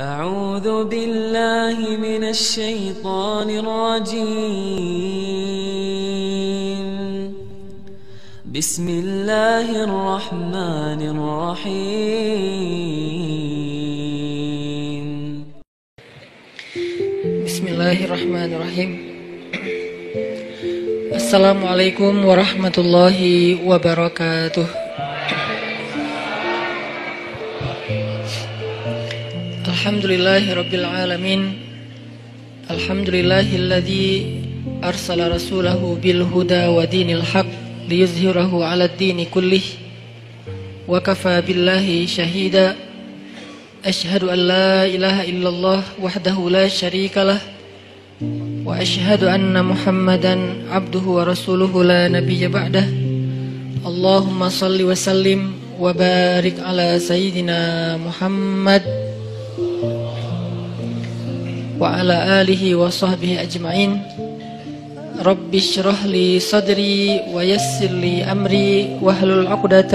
أعوذ بالله من الشيطان الرجيم. بسم الله الرحمن الرحيم. بسم الله الرحمن الرحيم. السلام عليكم ورحمة الله وبركاته. الحمد لله رب العالمين الحمد لله الذي أرسل رسوله بالهدى ودين الحق ليظهره على الدين كله وكفى بالله شهيدا أشهد أن لا إله إلا الله وحده لا شريك له وأشهد أن محمدا عبده ورسوله لا نبي بعده اللهم صل وسلم وبارك على سيدنا محمد وعلى آله وصحبه أجمعين رب اشرح لي صدري ويسر لي أمري واحلل عقدة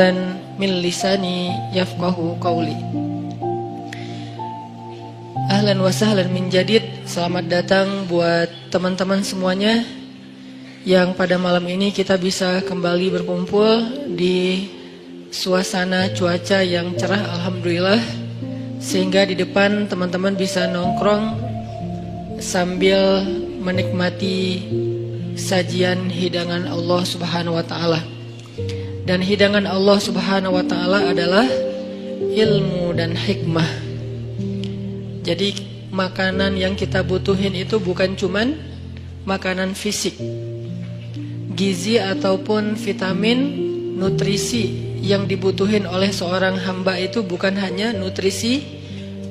من لساني يفقه قولي Ahlan wa sahlan min jadid Selamat datang buat teman-teman semuanya Yang pada malam ini kita bisa kembali berkumpul Di suasana cuaca yang cerah Alhamdulillah Sehingga di depan teman-teman bisa nongkrong Sambil menikmati sajian hidangan Allah subhanahu wa ta'ala Dan hidangan Allah subhanahu wa ta'ala adalah ilmu dan hikmah jadi makanan yang kita butuhin itu bukan cuman makanan fisik. Gizi ataupun vitamin, nutrisi yang dibutuhin oleh seorang hamba itu bukan hanya nutrisi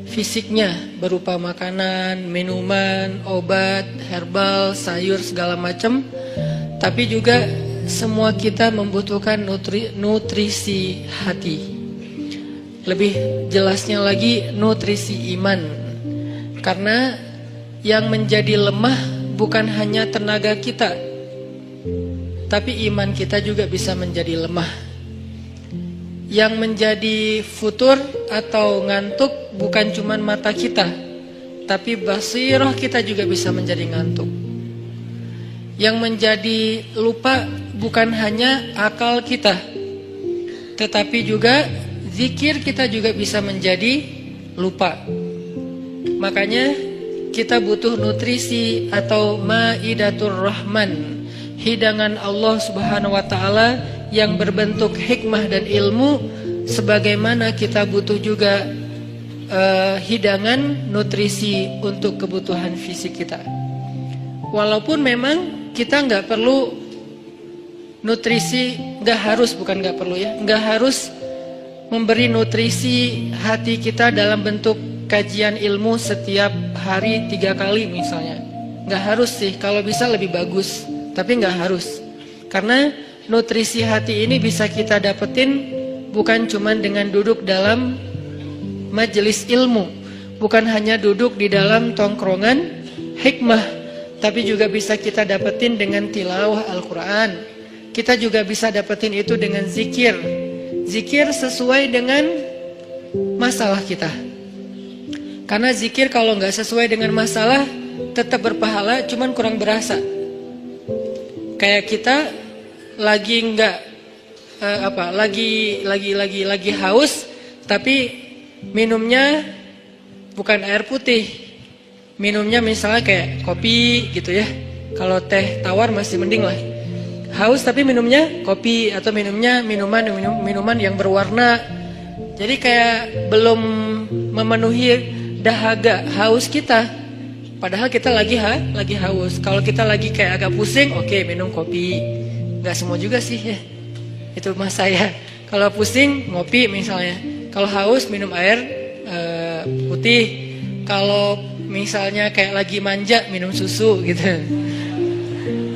fisiknya berupa makanan, minuman, obat, herbal, sayur segala macam, tapi juga semua kita membutuhkan nutri, nutrisi hati. Lebih jelasnya lagi nutrisi iman karena yang menjadi lemah bukan hanya tenaga kita, tapi iman kita juga bisa menjadi lemah. Yang menjadi futur atau ngantuk bukan cuma mata kita, tapi basirah kita juga bisa menjadi ngantuk. Yang menjadi lupa bukan hanya akal kita, tetapi juga zikir kita juga bisa menjadi lupa. Makanya kita butuh nutrisi atau maidatur rahman, hidangan Allah Subhanahu wa taala yang berbentuk hikmah dan ilmu sebagaimana kita butuh juga uh, hidangan nutrisi untuk kebutuhan fisik kita. Walaupun memang kita nggak perlu nutrisi, nggak harus bukan nggak perlu ya, nggak harus memberi nutrisi hati kita dalam bentuk kajian ilmu setiap hari tiga kali misalnya. Nggak harus sih, kalau bisa lebih bagus, tapi nggak harus. Karena nutrisi hati ini bisa kita dapetin bukan cuma dengan duduk dalam majelis ilmu, bukan hanya duduk di dalam tongkrongan hikmah, tapi juga bisa kita dapetin dengan tilawah Al-Quran. Kita juga bisa dapetin itu dengan zikir. Zikir sesuai dengan masalah kita. Karena zikir kalau nggak sesuai dengan masalah tetap berpahala, cuman kurang berasa. Kayak kita lagi nggak uh, apa, lagi lagi lagi lagi haus, tapi minumnya bukan air putih, minumnya misalnya kayak kopi gitu ya. Kalau teh tawar masih mending lah. Haus tapi minumnya kopi atau minumnya minuman minum, minuman yang berwarna. Jadi kayak belum memenuhi dahaga haus kita padahal kita lagi ha lagi haus. Kalau kita lagi kayak agak pusing oke okay, minum kopi. Nggak semua juga sih ya. Itu mas saya. Kalau pusing ngopi misalnya. Kalau haus minum air uh, putih. Kalau misalnya kayak lagi manja minum susu gitu.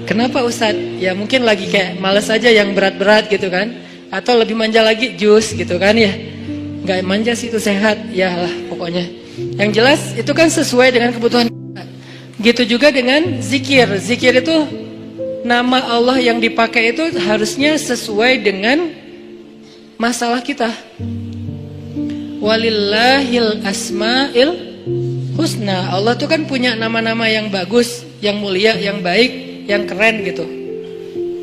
Kenapa Ustadz? Ya mungkin lagi kayak males aja yang berat-berat gitu kan. Atau lebih manja lagi jus gitu kan ya. Nggak manja sih itu sehat. Ya lah pokoknya. Yang jelas itu kan sesuai dengan kebutuhan. Gitu juga dengan zikir. Zikir itu nama Allah yang dipakai itu harusnya sesuai dengan masalah kita. Walillahil asma'il husna. Allah tuh kan punya nama-nama yang bagus, yang mulia, yang baik, yang keren gitu.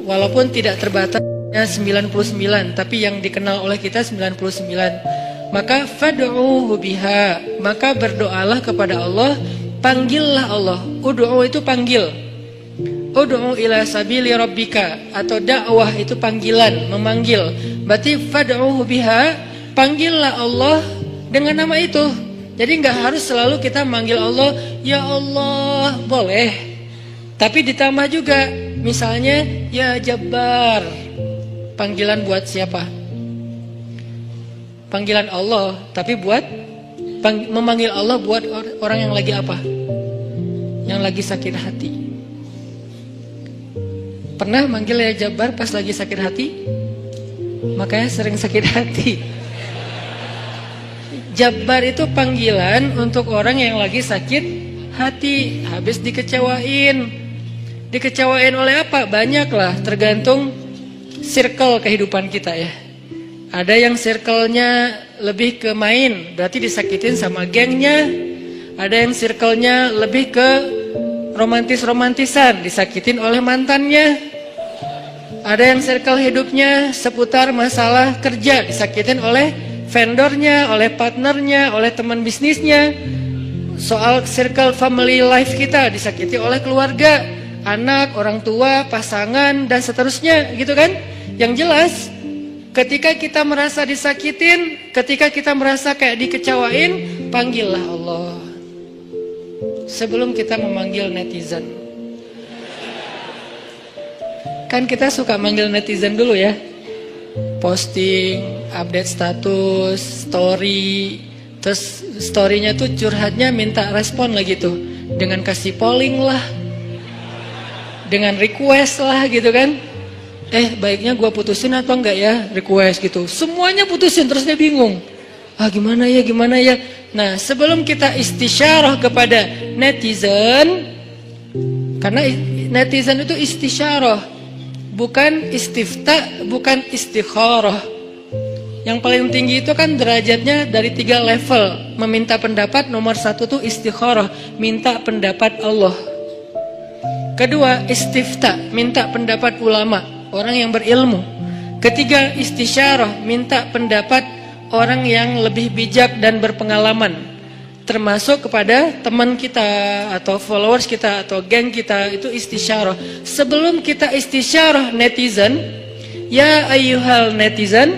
Walaupun tidak terbatasnya 99, tapi yang dikenal oleh kita 99. Maka fad'uhu biha, maka berdoalah kepada Allah, panggillah Allah. Ud'u itu panggil. Ud'u ila sabili rabbika atau dakwah itu panggilan, memanggil. Berarti fad'uhu biha, panggillah Allah dengan nama itu. Jadi nggak harus selalu kita manggil Allah, ya Allah, boleh. Tapi ditambah juga, misalnya ya Jabbar. Panggilan buat siapa? Panggilan Allah, tapi buat memanggil Allah buat orang yang lagi apa? Yang lagi sakit hati. Pernah manggil ya Jabbar pas lagi sakit hati? Makanya sering sakit hati. Jabbar itu panggilan untuk orang yang lagi sakit hati, habis dikecewain. Dikecewain oleh apa? Banyak lah, tergantung circle kehidupan kita ya. Ada yang circle-nya lebih ke main, berarti disakitin sama gengnya. Ada yang circle-nya lebih ke romantis-romantisan, disakitin oleh mantannya. Ada yang circle hidupnya seputar masalah kerja, disakitin oleh vendornya, oleh partnernya, oleh teman bisnisnya. Soal circle family life kita disakiti oleh keluarga, anak, orang tua, pasangan dan seterusnya gitu kan? Yang jelas ketika kita merasa disakitin, ketika kita merasa kayak dikecewain, panggillah Allah. Sebelum kita memanggil netizen. Kan kita suka manggil netizen dulu ya posting, update status, story, terus storynya tuh curhatnya minta respon lagi tuh dengan kasih polling lah, dengan request lah gitu kan. Eh baiknya gue putusin atau enggak ya request gitu. Semuanya putusin terus dia bingung. Ah gimana ya gimana ya. Nah sebelum kita istisyarah kepada netizen, karena netizen itu istisyarah bukan istifta, bukan istikharah. Yang paling tinggi itu kan derajatnya dari tiga level. Meminta pendapat nomor satu tuh istikharah, minta pendapat Allah. Kedua istifta, minta pendapat ulama, orang yang berilmu. Ketiga istisyarah, minta pendapat orang yang lebih bijak dan berpengalaman termasuk kepada teman kita atau followers kita atau geng kita itu istisyarah. Sebelum kita istisyarah netizen, ya ayuhal netizen,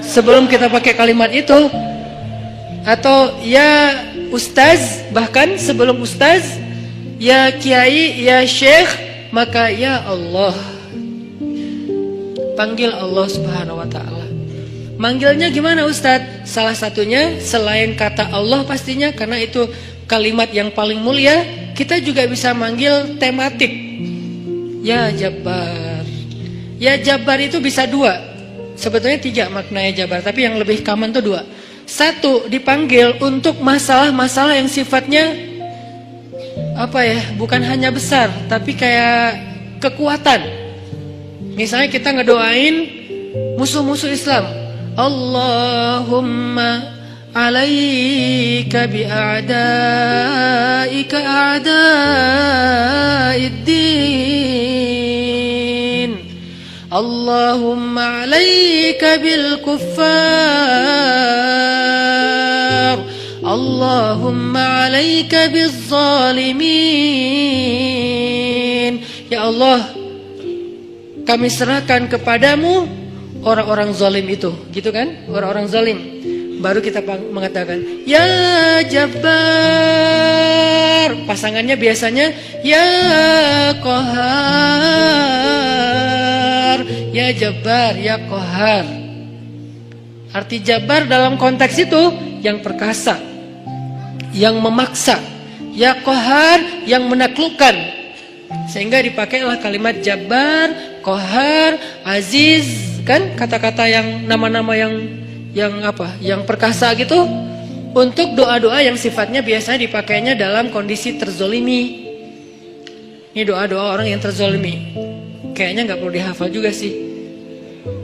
sebelum kita pakai kalimat itu atau ya ustaz bahkan sebelum ustaz, ya kiai, ya syekh, maka ya Allah. Panggil Allah Subhanahu wa taala. Manggilnya gimana Ustadz? Salah satunya selain kata Allah pastinya karena itu kalimat yang paling mulia, kita juga bisa manggil tematik. Ya Jabbar. Ya Jabbar itu bisa dua. Sebetulnya tiga maknanya Jabbar, tapi yang lebih common itu dua. Satu, dipanggil untuk masalah-masalah yang sifatnya apa ya, bukan hanya besar, tapi kayak kekuatan. Misalnya kita ngedoain musuh-musuh Islam. Allahumma alaika bi'a'daika a'da'iddin. Allahumma alaika bil kuffar. Allahumma alaika bil zalimin. Ya Allah, kami serahkan kepadamu orang-orang zalim itu, gitu kan? Orang-orang zalim. Baru kita mengatakan, "Ya Jabbar." Pasangannya biasanya, "Ya Kohar." Ya Jabbar, ya Kohar. Arti Jabbar dalam konteks itu yang perkasa, yang memaksa, ya Kohar yang menaklukkan. Sehingga dipakailah kalimat Jabbar, Kohar, Aziz, kan? Kata-kata yang nama-nama yang yang apa? Yang perkasa gitu. Untuk doa-doa yang sifatnya biasanya dipakainya dalam kondisi terzolimi. Ini doa-doa orang yang terzolimi. Kayaknya nggak perlu dihafal juga sih.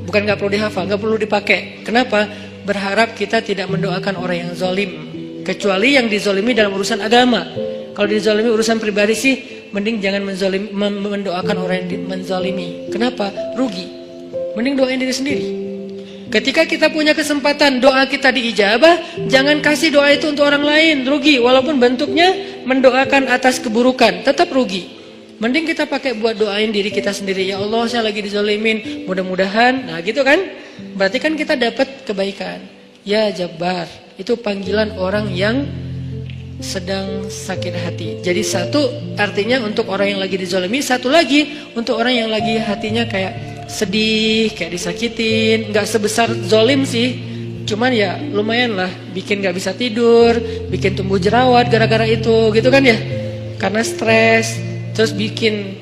Bukan nggak perlu dihafal nggak perlu dipakai. Kenapa? Berharap kita tidak mendoakan orang yang zolim. Kecuali yang dizolimi dalam urusan agama. Kalau dizolimi urusan pribadi sih, mending jangan mendoakan orang yang menzolimi. Kenapa? Rugi. Mending doain diri sendiri. Ketika kita punya kesempatan doa kita diijabah, jangan kasih doa itu untuk orang lain, rugi. Walaupun bentuknya mendoakan atas keburukan, tetap rugi. Mending kita pakai buat doain diri kita sendiri. Ya Allah, saya lagi dizolimin. Mudah-mudahan, nah gitu kan? Berarti kan kita dapat kebaikan. Ya Jabbar, itu panggilan orang yang sedang sakit hati. Jadi satu artinya untuk orang yang lagi dizolimi, satu lagi untuk orang yang lagi hatinya kayak sedih, kayak disakitin, nggak sebesar zolim sih, cuman ya lumayan lah, bikin nggak bisa tidur, bikin tumbuh jerawat gara-gara itu, gitu kan ya, karena stres, terus bikin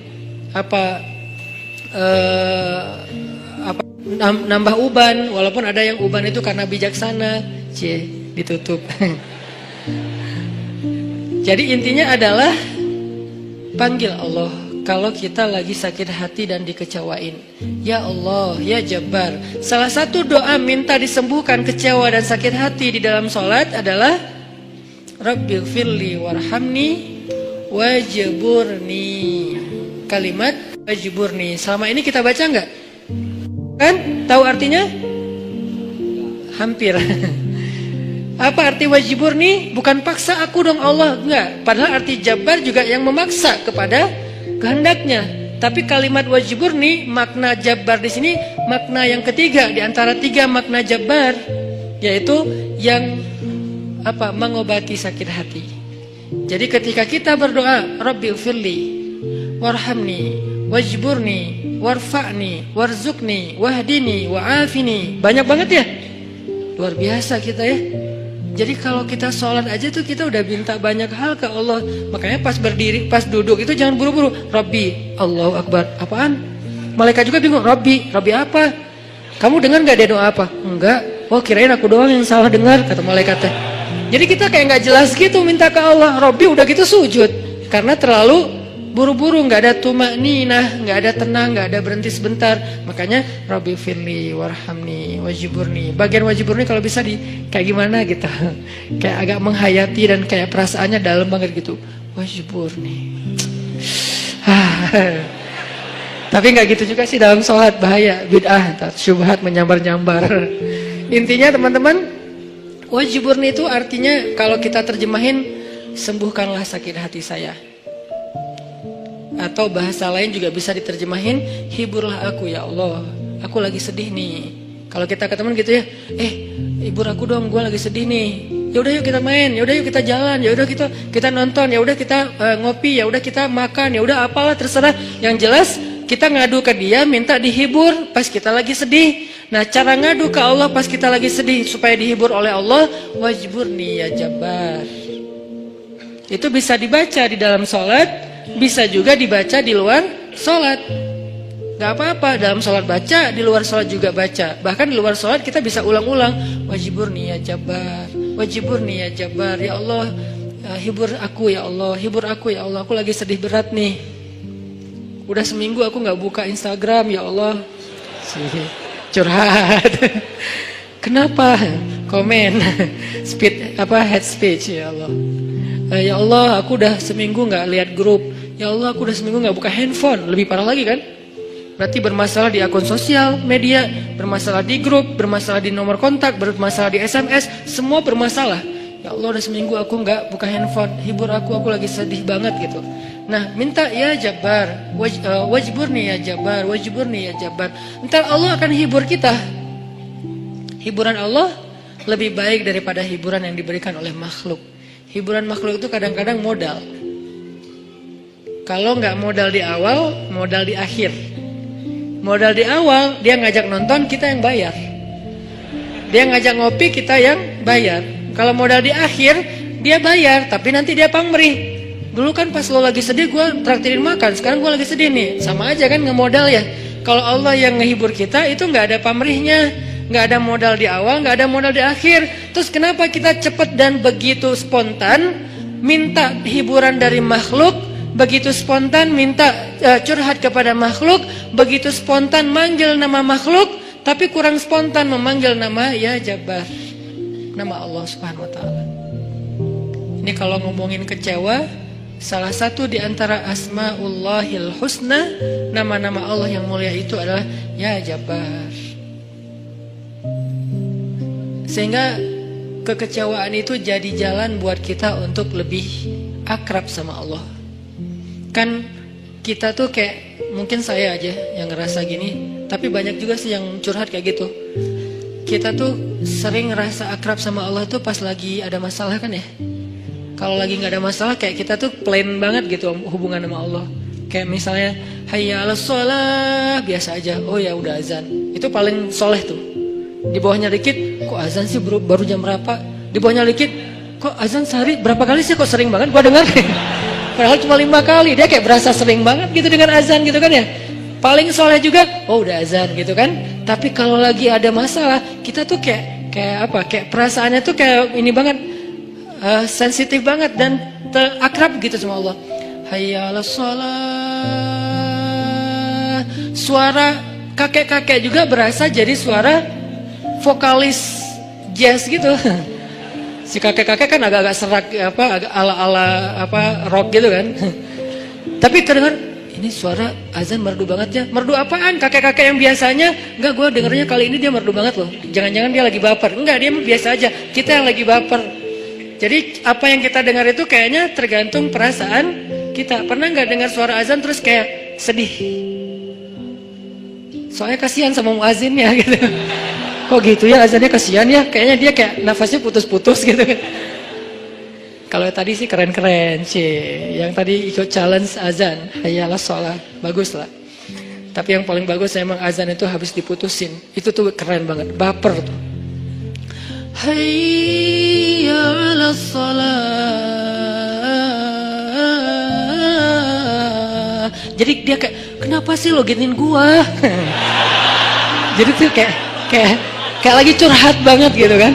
apa, uh, apa nambah uban, walaupun ada yang uban itu karena bijaksana, cie ditutup. Jadi intinya adalah panggil Allah kalau kita lagi sakit hati dan dikecewain. Ya Allah, ya Jabbar. Salah satu doa minta disembuhkan kecewa dan sakit hati di dalam sholat adalah Rabbil firli warhamni wajiburni. Kalimat wajiburni. Selama ini kita baca nggak? Kan? Tahu artinya? Hampir. Apa arti wajiburni? Bukan paksa aku dong Allah, enggak. Padahal arti jabar juga yang memaksa kepada kehendaknya. Tapi kalimat wajibur nih makna jabar di sini makna yang ketiga di antara tiga makna jabar yaitu yang apa mengobati sakit hati. Jadi ketika kita berdoa Rabbil firli warhamni wajburni warfa'ni warzukni wahdini wa'afini banyak banget ya luar biasa kita ya jadi kalau kita sholat aja tuh kita udah minta banyak hal ke Allah. Makanya pas berdiri, pas duduk itu jangan buru-buru. Rabbi, Allahu Akbar. Apaan? Malaikat juga bingung. Rabbi, Rabbi apa? Kamu dengar nggak dia doa apa? Enggak. Oh kirain aku doang yang salah dengar kata malaikatnya. Jadi kita kayak nggak jelas gitu minta ke Allah. Rabbi udah gitu sujud karena terlalu buru-buru nggak ada tumak ninah nggak ada tenang nggak ada berhenti sebentar. Makanya Rabbi firli warhamni wajiburni. Bagian wajiburni kalau bisa di kayak gimana gitu. Kayak agak menghayati dan kayak perasaannya dalam banget gitu. Wajiburni. Tapi nggak gitu juga sih dalam sholat bahaya bid'ah syubhat menyambar-nyambar. Intinya teman-teman wajiburni itu artinya kalau kita terjemahin sembuhkanlah sakit hati saya atau bahasa lain juga bisa diterjemahin hiburlah aku ya Allah. Aku lagi sedih nih. Kalau kita ke teman gitu ya eh hibur aku dong gue lagi sedih nih. Ya udah yuk kita main ya udah yuk kita jalan ya udah kita kita nonton ya udah kita uh, ngopi ya udah kita makan ya udah apalah terserah. Yang jelas kita ngadu ke dia minta dihibur pas kita lagi sedih. Nah cara ngadu ke Allah pas kita lagi sedih supaya dihibur oleh Allah wajibur nih ya jabar itu bisa dibaca di dalam sholat bisa juga dibaca di luar sholat. Gak apa-apa dalam sholat baca, di luar sholat juga baca. Bahkan di luar sholat kita bisa ulang-ulang. Wajibur ya jabar, wajibur ya jabar. Ya Allah, ya, hibur aku ya Allah, hibur aku ya Allah. Aku lagi sedih berat nih. Udah seminggu aku nggak buka Instagram ya Allah. Curhat. Kenapa? Komen. Speed apa head speech ya Allah. Eh, ya Allah, aku udah seminggu nggak lihat grup. Ya Allah, aku udah seminggu nggak buka handphone. Lebih parah lagi kan? Berarti bermasalah di akun sosial media, bermasalah di grup, bermasalah di nomor kontak, bermasalah di SMS, semua bermasalah. Ya Allah, udah seminggu aku nggak buka handphone. Hibur aku, aku lagi sedih banget gitu. Nah, minta ya Jabar, waj, uh, wajibur nih ya Jabar, wajibur nih ya Jabar. Ntar Allah akan hibur kita. Hiburan Allah lebih baik daripada hiburan yang diberikan oleh makhluk. Hiburan makhluk itu kadang-kadang modal. Kalau nggak modal di awal, modal di akhir. Modal di awal, dia ngajak nonton, kita yang bayar. Dia ngajak ngopi, kita yang bayar. Kalau modal di akhir, dia bayar, tapi nanti dia pamrih. Dulu kan pas lo lagi sedih, gue traktirin makan. Sekarang gue lagi sedih nih. Sama aja kan ngemodal ya. Kalau Allah yang ngehibur kita, itu nggak ada pamrihnya nggak ada modal di awal, nggak ada modal di akhir. Terus kenapa kita cepat dan begitu spontan minta hiburan dari makhluk, begitu spontan minta uh, curhat kepada makhluk, begitu spontan manggil nama makhluk, tapi kurang spontan memanggil nama ya Jabar, nama Allah Subhanahu Wa Taala. Ini kalau ngomongin kecewa, salah satu di antara asmaullahil husna, nama-nama Allah yang mulia itu adalah Ya Jabbar. Sehingga kekecewaan itu jadi jalan buat kita untuk lebih akrab sama Allah. Kan kita tuh kayak mungkin saya aja yang ngerasa gini, tapi banyak juga sih yang curhat kayak gitu. Kita tuh sering ngerasa akrab sama Allah tuh pas lagi ada masalah kan ya. Kalau lagi nggak ada masalah kayak kita tuh plain banget gitu hubungan sama Allah. Kayak misalnya hayya ala sholah biasa aja. Oh ya udah azan. Itu paling soleh tuh. Di bawahnya dikit, kok azan sih baru, baru jam berapa? Di bawahnya dikit, kok azan sehari berapa kali sih kok sering banget gua dengar. Padahal cuma lima kali. Dia kayak berasa sering banget gitu dengan azan gitu kan ya. Paling soleh juga, oh udah azan gitu kan. Tapi kalau lagi ada masalah, kita tuh kayak kayak apa? Kayak perasaannya tuh kayak ini banget uh, sensitif banget dan terakrab gitu sama Allah. Hayya sholat. Suara kakek-kakek juga berasa jadi suara vokalis jazz gitu. Si kakek-kakek kan agak-agak serak apa agak ala-ala apa rock gitu kan. Tapi terdengar ini suara azan merdu banget ya. Merdu apaan? Kakek-kakek yang biasanya enggak gue dengernya kali ini dia merdu banget loh. Jangan-jangan dia lagi baper. Enggak, dia biasa aja. Kita yang lagi baper. Jadi apa yang kita dengar itu kayaknya tergantung perasaan kita. Pernah nggak dengar suara azan terus kayak sedih? Soalnya kasihan sama muazinnya gitu. Kok gitu ya azannya kasihan ya? Kayaknya dia kayak nafasnya putus-putus gitu kan. Kalau tadi sih keren-keren sih. Yang tadi ikut challenge azan, hayalah sholat, bagus lah. Tapi yang paling bagus emang azan itu habis diputusin. Itu tuh keren banget, baper tuh. Hayya ala salat. Jadi dia kayak, kenapa sih lo giniin gua? Jadi tuh kayak, kayak, kayak lagi curhat banget gitu kan?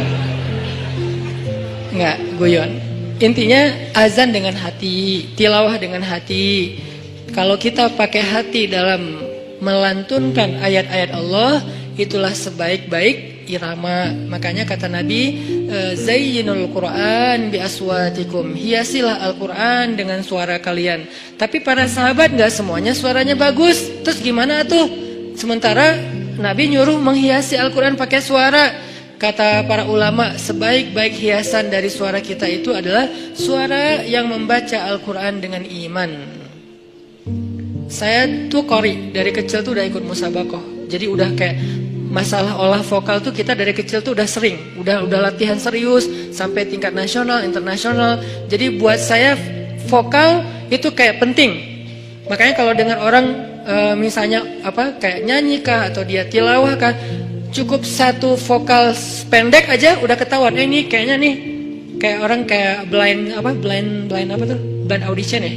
Enggak, guyon. Intinya azan dengan hati, tilawah dengan hati. Kalau kita pakai hati dalam melantunkan ayat-ayat Allah, itulah sebaik-baik irama. Makanya kata Nabi, Zayyinul Quran bi aswatikum. Hiasilah Al-Quran dengan suara kalian. Tapi para sahabat nggak semuanya suaranya bagus. Terus gimana tuh? Sementara Nabi nyuruh menghiasi Al-Quran pakai suara. Kata para ulama, sebaik-baik hiasan dari suara kita itu adalah suara yang membaca Al-Quran dengan iman. Saya tuh kori, dari kecil tuh udah ikut musabakoh. Jadi udah kayak masalah olah vokal tuh kita dari kecil tuh udah sering, udah udah latihan serius sampai tingkat nasional, internasional. Jadi buat saya vokal itu kayak penting. Makanya kalau dengar orang e, misalnya apa kayak nyanyi kah atau dia tilawah kah, cukup satu vokal pendek aja udah ketahuan. Eh, ini kayaknya nih kayak orang kayak blind apa blind blind apa tuh blind audition ya.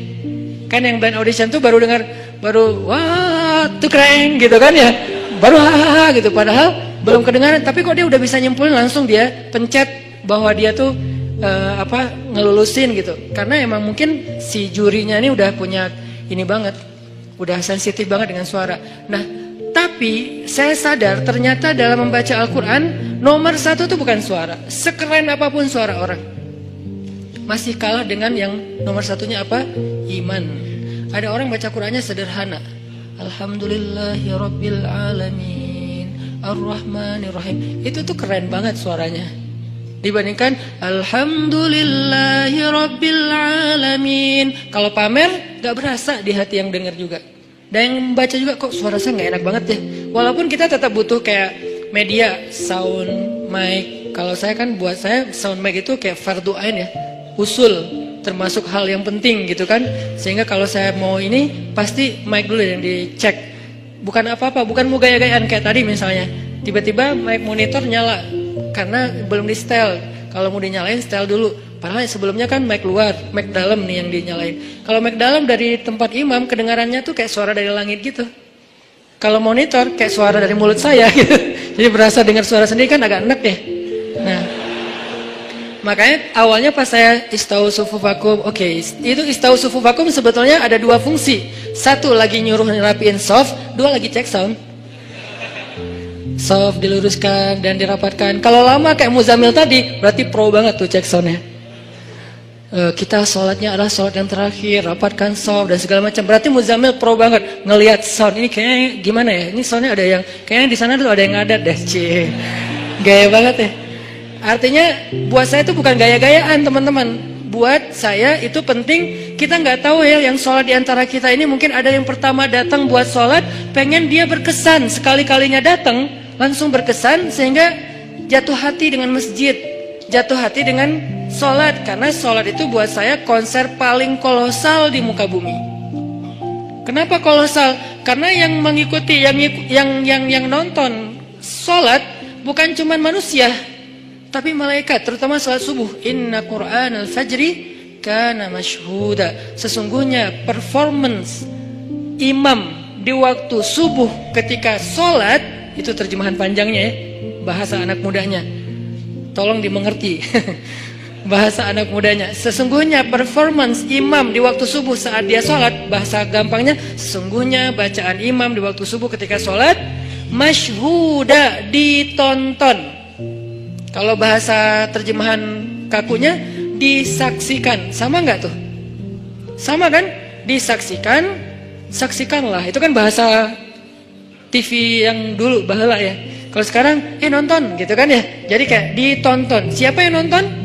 Kan yang blind audition tuh baru dengar baru wah tuh keren gitu kan ya baru hahaha gitu padahal belum kedengaran tapi kok dia udah bisa nyimpulin langsung dia pencet bahwa dia tuh uh, apa ngelulusin gitu karena emang mungkin si jurinya ini udah punya ini banget udah sensitif banget dengan suara. Nah tapi saya sadar ternyata dalam membaca Al-Quran nomor satu tuh bukan suara. Sekeren apa pun suara orang. Masih kalah dengan yang nomor satunya apa? Iman. Ada orang baca Qurannya sederhana. Alhamdulillahi Rabbil Alamin. Ar-Rahmanirrahim. Itu tuh keren banget suaranya. Dibandingkan Alhamdulillahi Rabbil Alamin. Kalau pamer gak berasa di hati yang denger juga. Dan yang membaca juga kok suara saya gak enak banget ya. Walaupun kita tetap butuh kayak media Sound, mic. Kalau saya kan buat saya sound mic itu kayak fardu ain ya. Usul termasuk hal yang penting gitu kan. Sehingga kalau saya mau ini pasti mic dulu yang dicek. Bukan apa-apa bukan mau gaya-gayaan kayak tadi misalnya. Tiba-tiba mic monitor nyala karena belum di setel. Kalau mau dinyalain setel dulu padahal sebelumnya kan mic luar mic dalam nih yang dinyalain kalau mic dalam dari tempat imam kedengarannya tuh kayak suara dari langit gitu kalau monitor kayak suara dari mulut saya gitu jadi berasa dengar suara sendiri kan agak enak ya nah Makanya awalnya pas saya istau sufu vakum, oke, okay, itu istau sufu vakum sebetulnya ada dua fungsi. Satu lagi nyuruh ngerapiin soft, dua lagi cek sound. Soft diluruskan dan dirapatkan. Kalau lama kayak Muzamil tadi, berarti pro banget tuh cek soundnya. E, kita sholatnya adalah sholat yang terakhir, rapatkan soft dan segala macam. Berarti Muzamil pro banget ngelihat sound ini kayaknya gimana ya? Ini soalnya ada yang kayaknya di sana tuh ada yang ngadat deh, cie. Gaya banget ya. Artinya buat saya itu bukan gaya-gayaan teman-teman. Buat saya itu penting kita nggak tahu ya yang sholat di antara kita ini mungkin ada yang pertama datang buat sholat pengen dia berkesan sekali kalinya datang langsung berkesan sehingga jatuh hati dengan masjid jatuh hati dengan sholat karena sholat itu buat saya konser paling kolosal di muka bumi. Kenapa kolosal? Karena yang mengikuti, yang yang yang yang nonton sholat bukan cuma manusia, tapi malaikat, terutama sholat subuh. Inna Quran al Fajri kana mashhuda. Sesungguhnya performance imam di waktu subuh ketika sholat itu terjemahan panjangnya ya, bahasa anak mudanya Tolong dimengerti. bahasa anak mudanya. Sesungguhnya performance imam di waktu subuh saat dia sholat, bahasa gampangnya, sesungguhnya bacaan imam di waktu subuh ketika sholat, masyhuda ditonton. Kalau bahasa terjemahan kakunya, disaksikan. Sama nggak tuh? Sama kan? Disaksikan, saksikanlah. Itu kan bahasa TV yang dulu, bahala ya. Kalau sekarang, eh nonton gitu kan ya. Jadi kayak ditonton. Siapa yang nonton?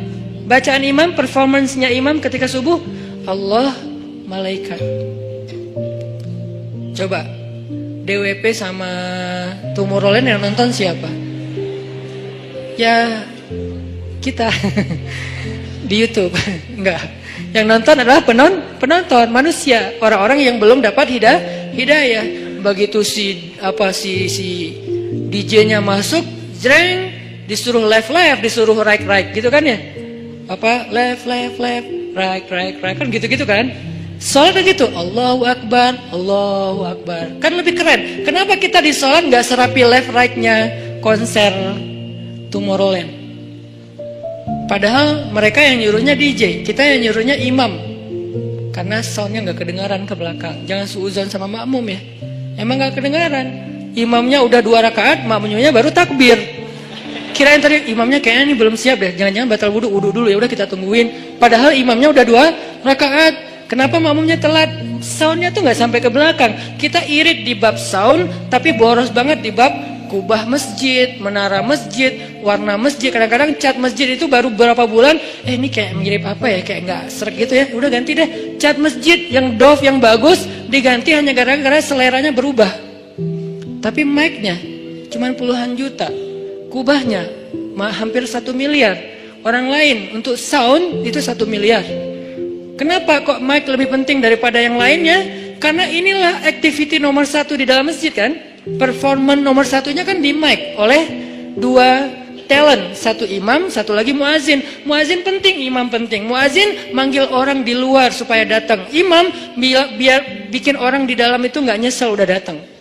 Bacaan imam, performancenya imam ketika subuh. Allah, malaikat. Coba, DWP sama Tomorrowland yang nonton siapa? Ya, kita. Di Youtube. Enggak. Yang nonton adalah penon, penonton, manusia. Orang-orang yang belum dapat hidayah. hidayah. Begitu si apa si si DJ-nya masuk, jreng, disuruh left left, disuruh right right gitu kan ya? Apa left left left, right right right kan gitu-gitu kan? Sholat gitu, Allahu Akbar, Allahu Akbar. Kan lebih keren. Kenapa kita di sholat nggak serapi left right-nya konser Tomorrowland? Padahal mereka yang nyuruhnya DJ, kita yang nyuruhnya imam. Karena soundnya nggak kedengaran ke belakang. Jangan suuzon sama makmum ya. Emang nggak kedengaran. Imamnya udah dua rakaat, makmumnya baru takbir. Kirain tadi imamnya kayaknya ini belum siap deh. Jangan-jangan batal wudhu, wudhu dulu ya udah kita tungguin. Padahal imamnya udah dua rakaat. Kenapa makmumnya telat? Soundnya tuh nggak sampai ke belakang. Kita irit di bab sound, tapi boros banget di bab kubah masjid, menara masjid, warna masjid. Kadang-kadang cat masjid itu baru beberapa bulan, eh ini kayak mirip apa ya, kayak nggak serak gitu ya. Udah ganti deh. Cat masjid yang doff yang bagus diganti hanya gara-gara seleranya berubah. Tapi mic-nya cuma puluhan juta. Kubahnya hampir satu miliar. Orang lain untuk sound itu satu miliar. Kenapa kok mic lebih penting daripada yang lainnya? Karena inilah activity nomor satu di dalam masjid kan. Performance nomor satunya kan di mic oleh dua talent. Satu imam, satu lagi muazin. Muazin penting, imam penting. Muazin manggil orang di luar supaya datang. Imam biar, biar bikin orang di dalam itu nggak nyesel udah datang.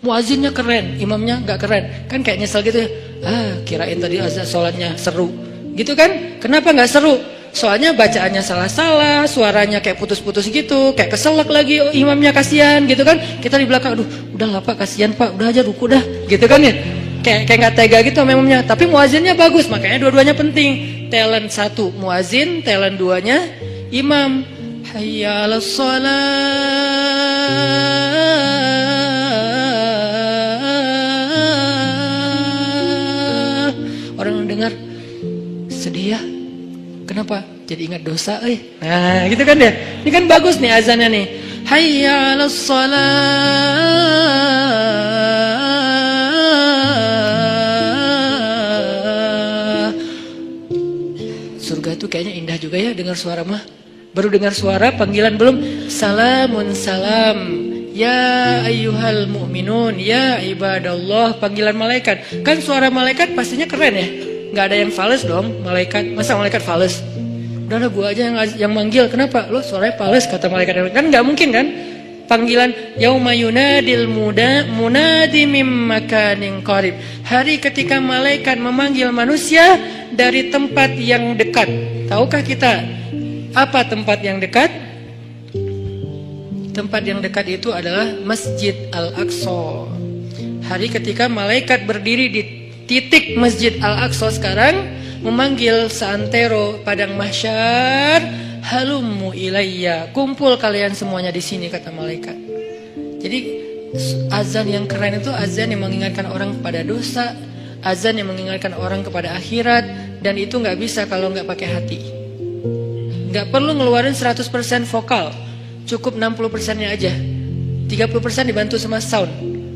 Muazinnya keren, imamnya nggak keren. Kan kayak nyesel gitu ya. Ah, kirain tadi azan sholatnya seru. Gitu kan? Kenapa nggak seru? Soalnya bacaannya salah-salah, suaranya kayak putus-putus gitu, kayak keselak lagi oh, imamnya kasihan gitu kan. Kita di belakang, aduh, udah Pak, kasihan Pak, udah aja ruku dah. Gitu kan ya? Kayak kayak nggak tega gitu sama imamnya. Tapi muazinnya bagus, makanya dua-duanya penting. Talent satu muazin, talent duanya imam. Hayya dengar Kenapa? Jadi ingat dosa eh. Nah, gitu kan ya. Ini kan bagus nih azannya nih. Hayya 'alas Surga tuh kayaknya indah juga ya dengar suara mah. Baru dengar suara panggilan belum? Salamun salam. Ya ayyuhal mu'minun, ya ibadallah, panggilan malaikat. Kan suara malaikat pastinya keren ya nggak ada yang fales dong malaikat masa malaikat fales udahlah gua aja yang yang manggil. Kenapa? Lo suaranya fales kata malaikat. Kan nggak mungkin kan? Panggilan yauma yunadil muda munadi mim makanin qarib. Hari ketika malaikat memanggil manusia dari tempat yang dekat. Tahukah kita apa tempat yang dekat? Tempat yang dekat itu adalah Masjid Al-Aqsa. Hari ketika malaikat berdiri di titik Masjid Al-Aqsa sekarang memanggil seantero padang mahsyar, halumu ilayya. Kumpul kalian semuanya di sini kata malaikat. Jadi azan yang keren itu azan yang mengingatkan orang kepada dosa, azan yang mengingatkan orang kepada akhirat dan itu nggak bisa kalau nggak pakai hati. Nggak perlu ngeluarin 100% vokal, cukup 60 persennya aja. 30 persen dibantu sama sound.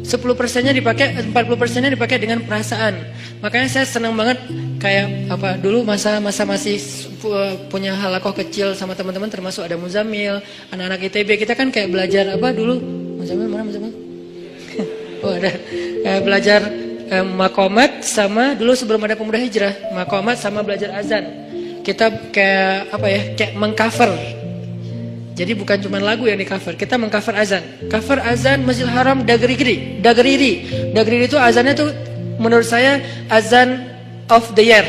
10 persennya dipakai, 40 persennya dipakai dengan perasaan. Makanya saya senang banget kayak apa dulu masa-masa masih punya halakoh kecil sama teman-teman termasuk ada Muzamil, anak-anak ITB kita kan kayak belajar apa dulu? Muzamil mana Muzamil? oh ada. Kayak belajar eh, makomat sama dulu sebelum ada pemuda hijrah. Makomat sama belajar azan. Kita kayak apa ya kayak mengcover jadi bukan cuma lagu yang di cover, kita mengcover azan. Cover azan Masjidil Haram Dagriri, Dagriri. Dagriri itu azannya tuh menurut saya azan of the year.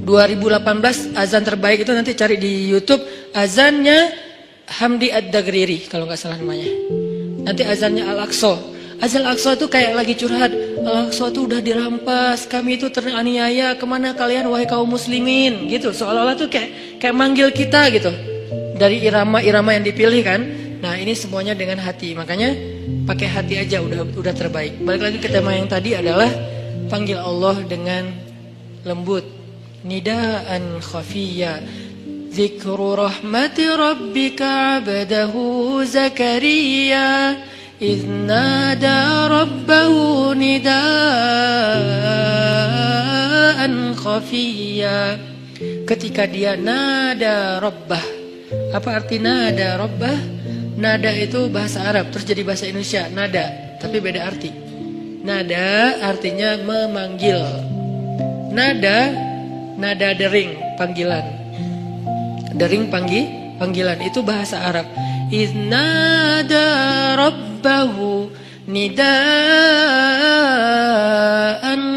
2018 azan terbaik itu nanti cari di YouTube azannya Hamdi Ad-Dagriri kalau nggak salah namanya. Nanti azannya Al-Aqsa. Azan Al-Aqsa itu kayak lagi curhat. Al-Aqsa itu udah dirampas, kami itu teraniaya, ke mana kalian wahai kaum muslimin gitu. Seolah-olah tuh kayak kayak manggil kita gitu dari irama-irama yang dipilih kan. Nah ini semuanya dengan hati, makanya pakai hati aja udah udah terbaik. Balik lagi ke tema yang tadi adalah panggil Allah dengan lembut, nidaan khafiyya. Zikru rahmati rabbika abdahu Zakaria إذ نادى ربه نداء خفيا ketika dia nada rabbah apa arti nada? Rabbah? Nada itu bahasa Arab terus jadi bahasa Indonesia. Nada tapi beda arti. Nada artinya memanggil. Nada nada dering panggilan. Dering panggil panggilan. Itu bahasa Arab. Iznada rabbahu nidaan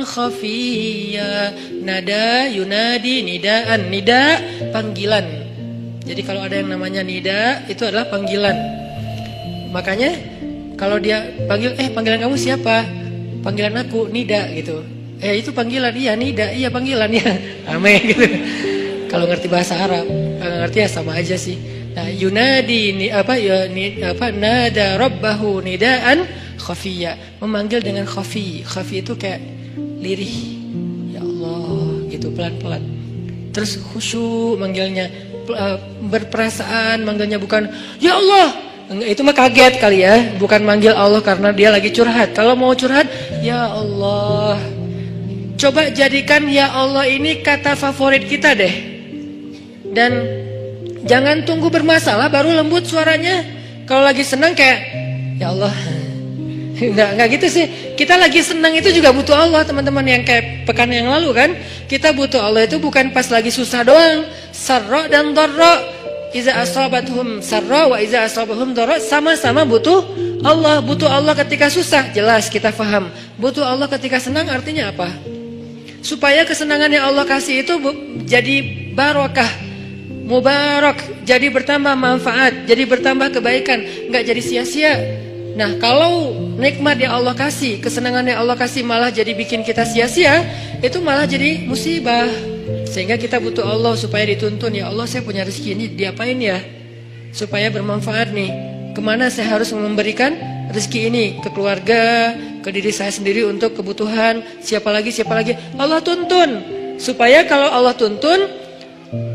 khafiyya nada yunadi nidaan. Nida panggilan jadi kalau ada yang namanya nida itu adalah panggilan. Makanya kalau dia panggil eh panggilan kamu siapa? Panggilan aku nida gitu. Eh itu panggilan. Iya nida. Iya panggilan. Ya ame gitu. Kalau ngerti bahasa Arab ngerti ya sama aja sih. Nah, yunadi ni apa ya ni apa nada rabbahu nidaan khafiyya, memanggil dengan khafi. Khafi itu kayak lirih. Ya Allah, gitu pelan-pelan. Terus khusyuk manggilnya, berperasaan manggilnya bukan ya Allah. Itu mah kaget kali ya, bukan manggil Allah karena dia lagi curhat. Kalau mau curhat, ya Allah. Coba jadikan ya Allah ini kata favorit kita deh. Dan Jangan tunggu bermasalah baru lembut suaranya. Kalau lagi senang kayak ya Allah. Enggak, enggak gitu sih. Kita lagi senang itu juga butuh Allah, teman-teman yang kayak pekan yang lalu kan. Kita butuh Allah itu bukan pas lagi susah doang. Sarra dan dharra. Iza asabathum sarra wa iza asabahum dharra sama-sama butuh Allah. Butuh Allah ketika susah, jelas kita faham. Butuh Allah ketika senang artinya apa? Supaya kesenangan yang Allah kasih itu jadi barokah mubarak, jadi bertambah manfaat, jadi bertambah kebaikan, nggak jadi sia-sia. Nah, kalau nikmat yang Allah kasih, kesenangan yang Allah kasih malah jadi bikin kita sia-sia, itu malah jadi musibah. Sehingga kita butuh Allah supaya dituntun, ya Allah saya punya rezeki ini diapain ya? Supaya bermanfaat nih. Ke mana saya harus memberikan rezeki ini? Ke keluarga, ke diri saya sendiri untuk kebutuhan, siapa lagi, siapa lagi. Allah tuntun. Supaya kalau Allah tuntun,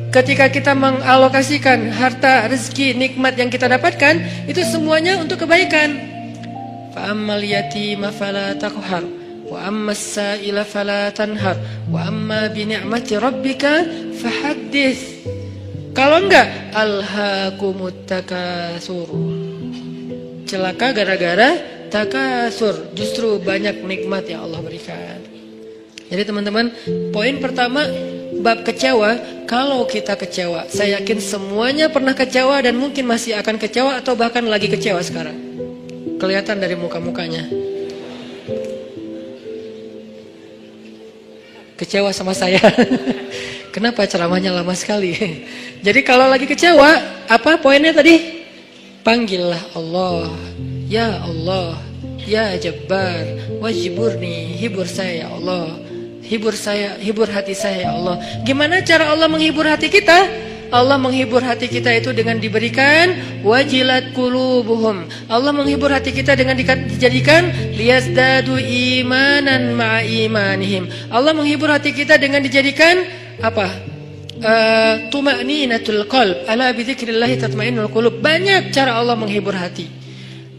Ketika kita mengalokasikan harta, rezeki, nikmat yang kita dapatkan, itu semuanya untuk kebaikan. Fa'ammal yatima fala taqhar wa ammas sa'ila fala tanhar wa amma bi ni'mati rabbika fahaddits. Kalau enggak, alhaakumut takasur. Celaka gara-gara takasur. Justru banyak nikmat yang Allah berikan. Jadi teman-teman, poin pertama bab kecewa, kalau kita kecewa, saya yakin semuanya pernah kecewa dan mungkin masih akan kecewa atau bahkan lagi kecewa sekarang. Kelihatan dari muka-mukanya. Kecewa sama saya. Kenapa ceramahnya lama sekali? Jadi kalau lagi kecewa, apa poinnya tadi? Panggillah Allah. Ya Allah, Ya Jabbar, wajiburni, hibur saya ya Allah hibur saya, hibur hati saya ya Allah. Gimana cara Allah menghibur hati kita? Allah menghibur hati kita itu dengan diberikan wajilat kulubuhum. Allah menghibur hati kita dengan dijadikan liyazdadu imanan ma'a imanihim. Allah menghibur hati kita dengan dijadikan apa? Uh, tuma'ninatul qalb. Ala bi dzikrillah tatma'innul qulub. Banyak cara Allah menghibur hati.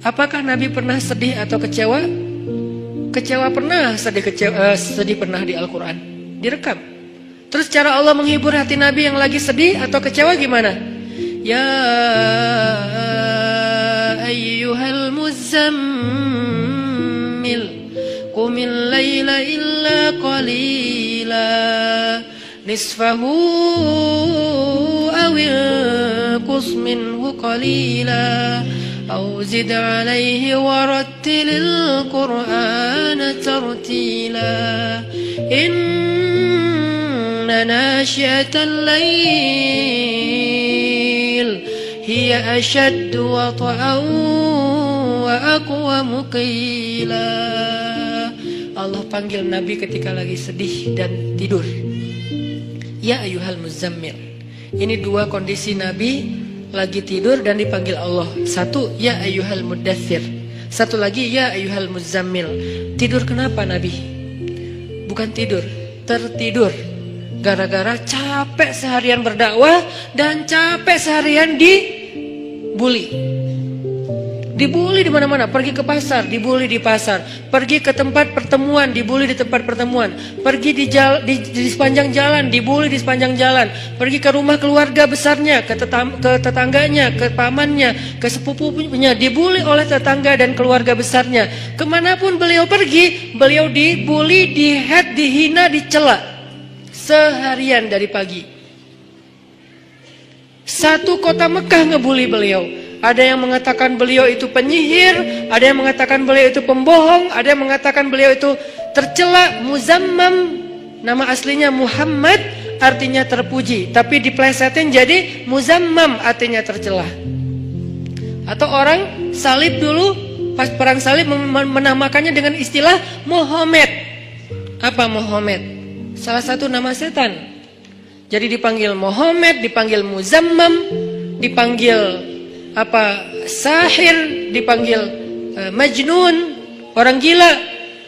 Apakah Nabi pernah sedih atau kecewa? Kecewa pernah, sedih kecewa, uh, sedih pernah di Al-Qur'an. Direkam. Terus cara Allah menghibur hati Nabi yang lagi sedih atau kecewa gimana? Ya ayyuhal muzammil Qumil layla illa qalila Nisfahu awil qus minhu qalila أو زد عليه ورتل القرآن ترتيلا إن ناشئة الليل هي أشد وطئا وأقوم قيلا Allah panggil Nabi ketika lagi sedih dan tidur Ya ayuhal muzammil Ini dua kondisi Nabi Lagi tidur dan dipanggil Allah Satu Ya ayuhal mudathir Satu lagi Ya ayuhal muzammil Tidur kenapa Nabi? Bukan tidur Tertidur Gara-gara capek seharian berdakwah dan capek seharian dibully. Dibully di mana-mana, pergi ke pasar, dibully di pasar, pergi ke tempat pertemuan, dibully di tempat pertemuan, pergi di, jal, di, di sepanjang jalan, dibully di sepanjang jalan, pergi ke rumah keluarga besarnya, ke, tetam, ke tetangganya, ke pamannya, ke sepupunya, dibully oleh tetangga dan keluarga besarnya. Ke mana pun beliau pergi, beliau dibully, dihead, dihina, dicela seharian dari pagi. Satu kota Mekah ngebully beliau. Ada yang mengatakan beliau itu penyihir, ada yang mengatakan beliau itu pembohong, ada yang mengatakan beliau itu tercela, muzammam. Nama aslinya Muhammad artinya terpuji, tapi diplesetin jadi muzammam artinya tercela. Atau orang salib dulu pas perang salib menamakannya dengan istilah Muhammad. Apa Muhammad? salah satu nama setan. Jadi dipanggil Muhammad, dipanggil Muzammam, dipanggil apa sahir, dipanggil uh, majnun, orang gila,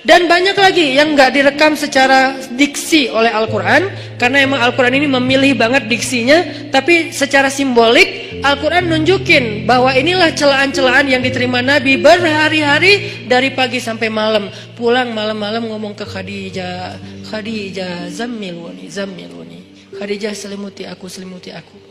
dan banyak lagi yang nggak direkam secara diksi oleh Al-Quran karena emang Al-Quran ini memilih banget diksinya, tapi secara simbolik Al-Quran nunjukin bahwa inilah celaan-celaan yang diterima Nabi berhari-hari dari pagi sampai malam. Pulang malam-malam ngomong ke Khadijah, Khadijah zammiluni, zammiluni. Khadijah selimuti aku, selimuti aku.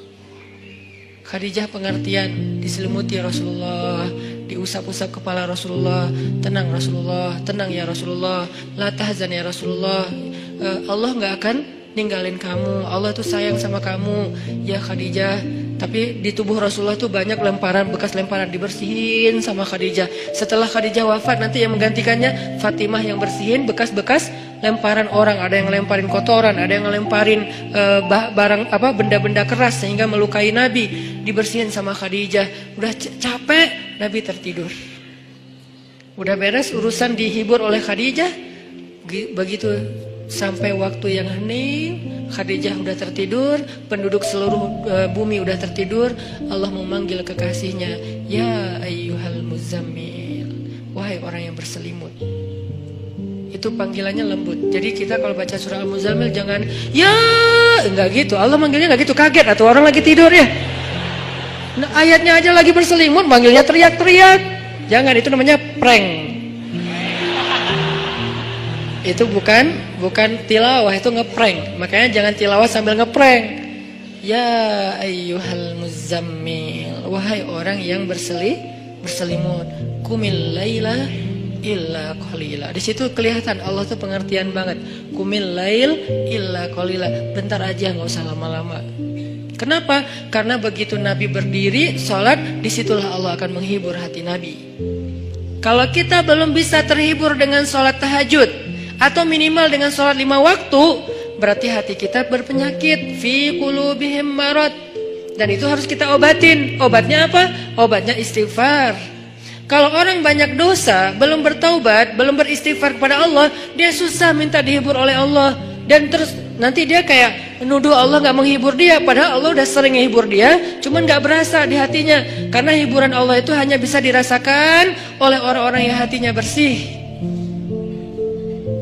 Khadijah pengertian diselimuti Rasulullah, diusap-usap kepala Rasulullah, tenang Rasulullah, tenang ya Rasulullah, la tahzan ya Rasulullah. Uh, Allah nggak akan ninggalin kamu. Allah tuh sayang sama kamu. Ya Khadijah, tapi di tubuh Rasulullah tuh banyak lemparan bekas lemparan dibersihin sama Khadijah. Setelah Khadijah wafat nanti yang menggantikannya Fatimah yang bersihin bekas-bekas lemparan orang. Ada yang lemparin kotoran, ada yang lemparin uh, barang apa benda-benda keras sehingga melukai Nabi. Dibersihin sama Khadijah. Udah capek, Nabi tertidur. Udah beres urusan dihibur oleh Khadijah. Begitu Sampai waktu yang hening, Khadijah udah tertidur, penduduk seluruh uh, bumi udah tertidur, Allah memanggil kekasihnya, "Ya ayyuhal muzammil." Wahai orang yang berselimut. Itu panggilannya lembut. Jadi kita kalau baca surah Al-Muzammil jangan ya enggak gitu. Allah manggilnya enggak gitu, kaget atau orang lagi tidur ya. Nah, ayatnya aja lagi berselimut, manggilnya teriak-teriak. Jangan itu namanya prank itu bukan bukan tilawah itu ngeprank. Makanya jangan tilawah sambil ngeprank. Ya ayyuhal muzammil. Wahai orang yang berseli berselimut kumil laila illa qalila. Di situ kelihatan Allah tuh pengertian banget. Kumil lail illa qalila. Bentar aja nggak usah lama-lama. Kenapa? Karena begitu Nabi berdiri, sholat, di situlah Allah akan menghibur hati Nabi. Kalau kita belum bisa terhibur dengan sholat tahajud, atau minimal dengan sholat lima waktu berarti hati kita berpenyakit fi qulubihim marad dan itu harus kita obatin obatnya apa obatnya istighfar Kalau orang banyak dosa, belum bertaubat, belum beristighfar kepada Allah, dia susah minta dihibur oleh Allah. Dan terus nanti dia kayak nuduh Allah nggak menghibur dia, padahal Allah udah sering menghibur dia, cuman nggak berasa di hatinya. Karena hiburan Allah itu hanya bisa dirasakan oleh orang-orang yang hatinya bersih.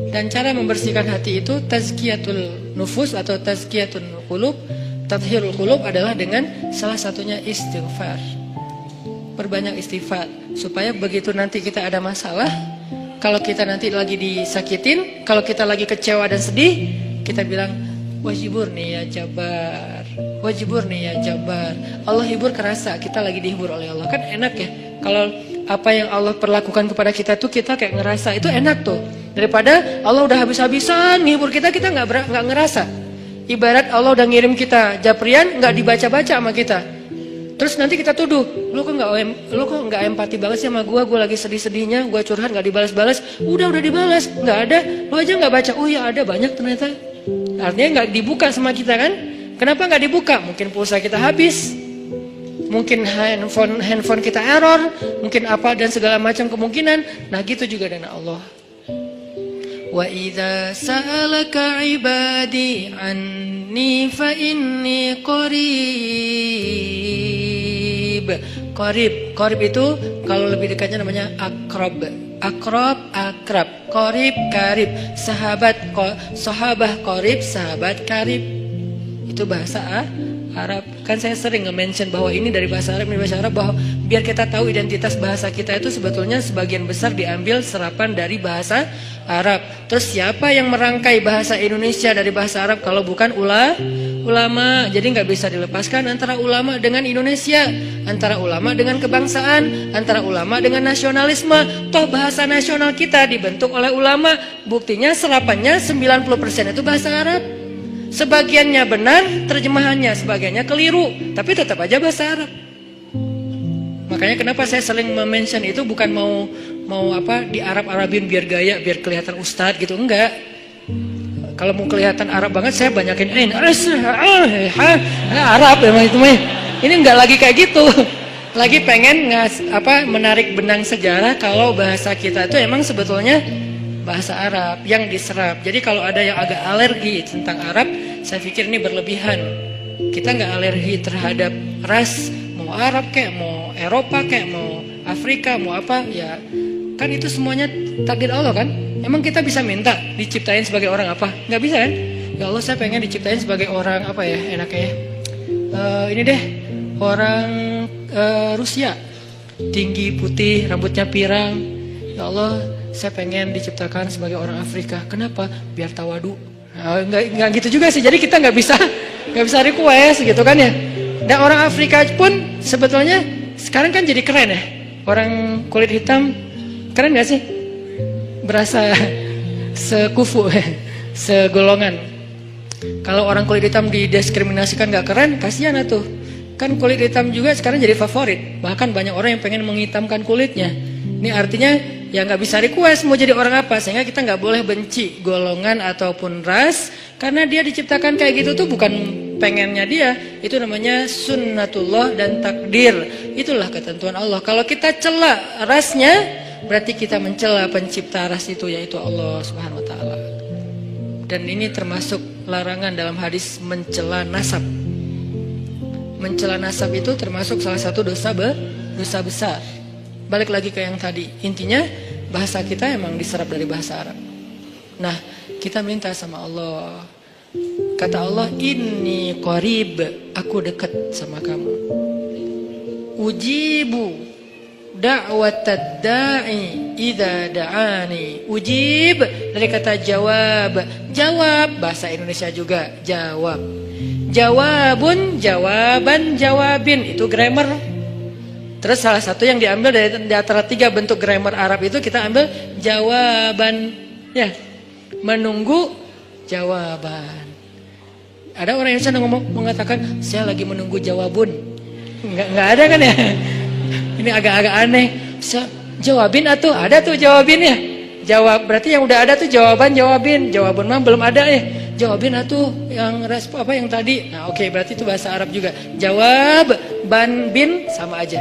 Dan cara membersihkan hati itu tazkiyatul nufus atau tazkiyatul qulub, tathhirul qulub adalah dengan salah satunya istighfar. Perbanyak istighfar supaya begitu nanti kita ada masalah, kalau kita nanti lagi disakitin, kalau kita lagi kecewa dan sedih, kita bilang wajibur nih ya jabar, wajibur nih ya jabar. Allah hibur kerasa kita lagi dihibur oleh Allah kan enak ya. Kalau apa yang Allah perlakukan kepada kita tuh kita kayak ngerasa itu enak tuh daripada Allah udah habis-habisan ngibur kita kita nggak nggak ngerasa. Ibarat Allah udah ngirim kita japrian nggak dibaca-baca sama kita. Terus nanti kita tuduh lu kok nggak lu kok nggak empati banget sih sama gue gue lagi sedih-sedihnya gue curhat nggak dibalas-balas. Udah udah dibalas. Nggak ada. Lu aja nggak baca oh ya ada banyak ternyata. Artinya nggak dibuka sama kita kan? Kenapa nggak dibuka? Mungkin pulsa kita habis. Mungkin handphone handphone kita error, mungkin apa dan segala macam kemungkinan. Nah, gitu juga dengan Allah. Sa'alaka ibadi anni fa inni qarib. Qarib, qarib itu kalau lebih dekatnya namanya akrab. Akrab, akrab, qarib, karib, sahabat, sahabah qarib, sahabat karib. Itu bahasa ah, Arab. Kan saya sering nge-mention bahwa ini dari bahasa Arab, ini bahasa Arab bahwa biar kita tahu identitas bahasa kita itu sebetulnya sebagian besar diambil serapan dari bahasa Arab. Terus siapa yang merangkai bahasa Indonesia dari bahasa Arab kalau bukan ula ulama? Jadi nggak bisa dilepaskan antara ulama dengan Indonesia, antara ulama dengan kebangsaan, antara ulama dengan nasionalisme. Toh bahasa nasional kita dibentuk oleh ulama. Buktinya serapannya 90% itu bahasa Arab. Sebagiannya benar terjemahannya, sebagiannya keliru, tapi tetap aja bahasa Arab. Makanya kenapa saya sering mention itu bukan mau mau apa di Arab Arabin biar gaya, biar kelihatan ustad gitu, enggak. Kalau mau kelihatan Arab banget saya banyakin ini Arab emang itu mah. Ini enggak lagi kayak gitu. Lagi pengen ngas, apa menarik benang sejarah kalau bahasa kita itu emang sebetulnya bahasa Arab yang diserap. Jadi kalau ada yang agak alergi tentang Arab, saya pikir ini berlebihan. Kita nggak alergi terhadap ras, mau Arab kayak, mau Eropa kayak, mau Afrika, mau apa, ya kan itu semuanya takdir Allah kan. Emang kita bisa minta diciptain sebagai orang apa? Nggak bisa kan? Ya Allah saya pengen diciptain sebagai orang apa ya enaknya ya. Uh, ini deh orang uh, Rusia tinggi putih rambutnya pirang ya Allah saya pengen diciptakan sebagai orang Afrika. Kenapa? Biar tawadu. Nah, nggak, nggak gitu juga sih. Jadi kita nggak bisa nggak bisa request gitu kan ya. Dan orang Afrika pun sebetulnya sekarang kan jadi keren ya. Orang kulit hitam keren gak sih? Berasa sekufu, segolongan. Kalau orang kulit hitam didiskriminasikan nggak keren, kasihan tuh. Kan kulit hitam juga sekarang jadi favorit. Bahkan banyak orang yang pengen menghitamkan kulitnya. Ini artinya ya nggak bisa request mau jadi orang apa sehingga kita nggak boleh benci golongan ataupun ras karena dia diciptakan kayak gitu tuh bukan pengennya dia. Itu namanya sunnatullah dan takdir. Itulah ketentuan Allah. Kalau kita cela rasnya berarti kita mencela pencipta ras itu yaitu Allah subhanahu wa taala. Dan ini termasuk larangan dalam hadis mencela nasab. Mencela nasab itu termasuk salah satu dosa be, dosa besar balik lagi ke yang tadi. Intinya bahasa kita emang diserap dari bahasa Arab. Nah, kita minta sama Allah. Kata Allah, "Inni qarib." Aku dekat sama kamu. Ujibu da'watad da'i idza da'ani. Ujib dari kata jawab. Jawab bahasa Indonesia juga, jawab. Jawabun, jawaban, jawabin. Itu grammar Terus salah satu yang diambil dari di antara tiga bentuk grammar Arab itu kita ambil jawaban ya menunggu jawaban. Ada orang yang sana ngomong mengatakan saya lagi menunggu jawabun. Enggak enggak ada kan ya? Ini agak-agak aneh. Bisa jawabin atau ada tuh jawabinnya. Jawab berarti yang udah ada tuh jawaban jawabin. Jawabun mah belum ada ya. Jawabin atau yang respon apa yang tadi. Nah, oke okay, berarti itu bahasa Arab juga. Jawab ban bin sama aja.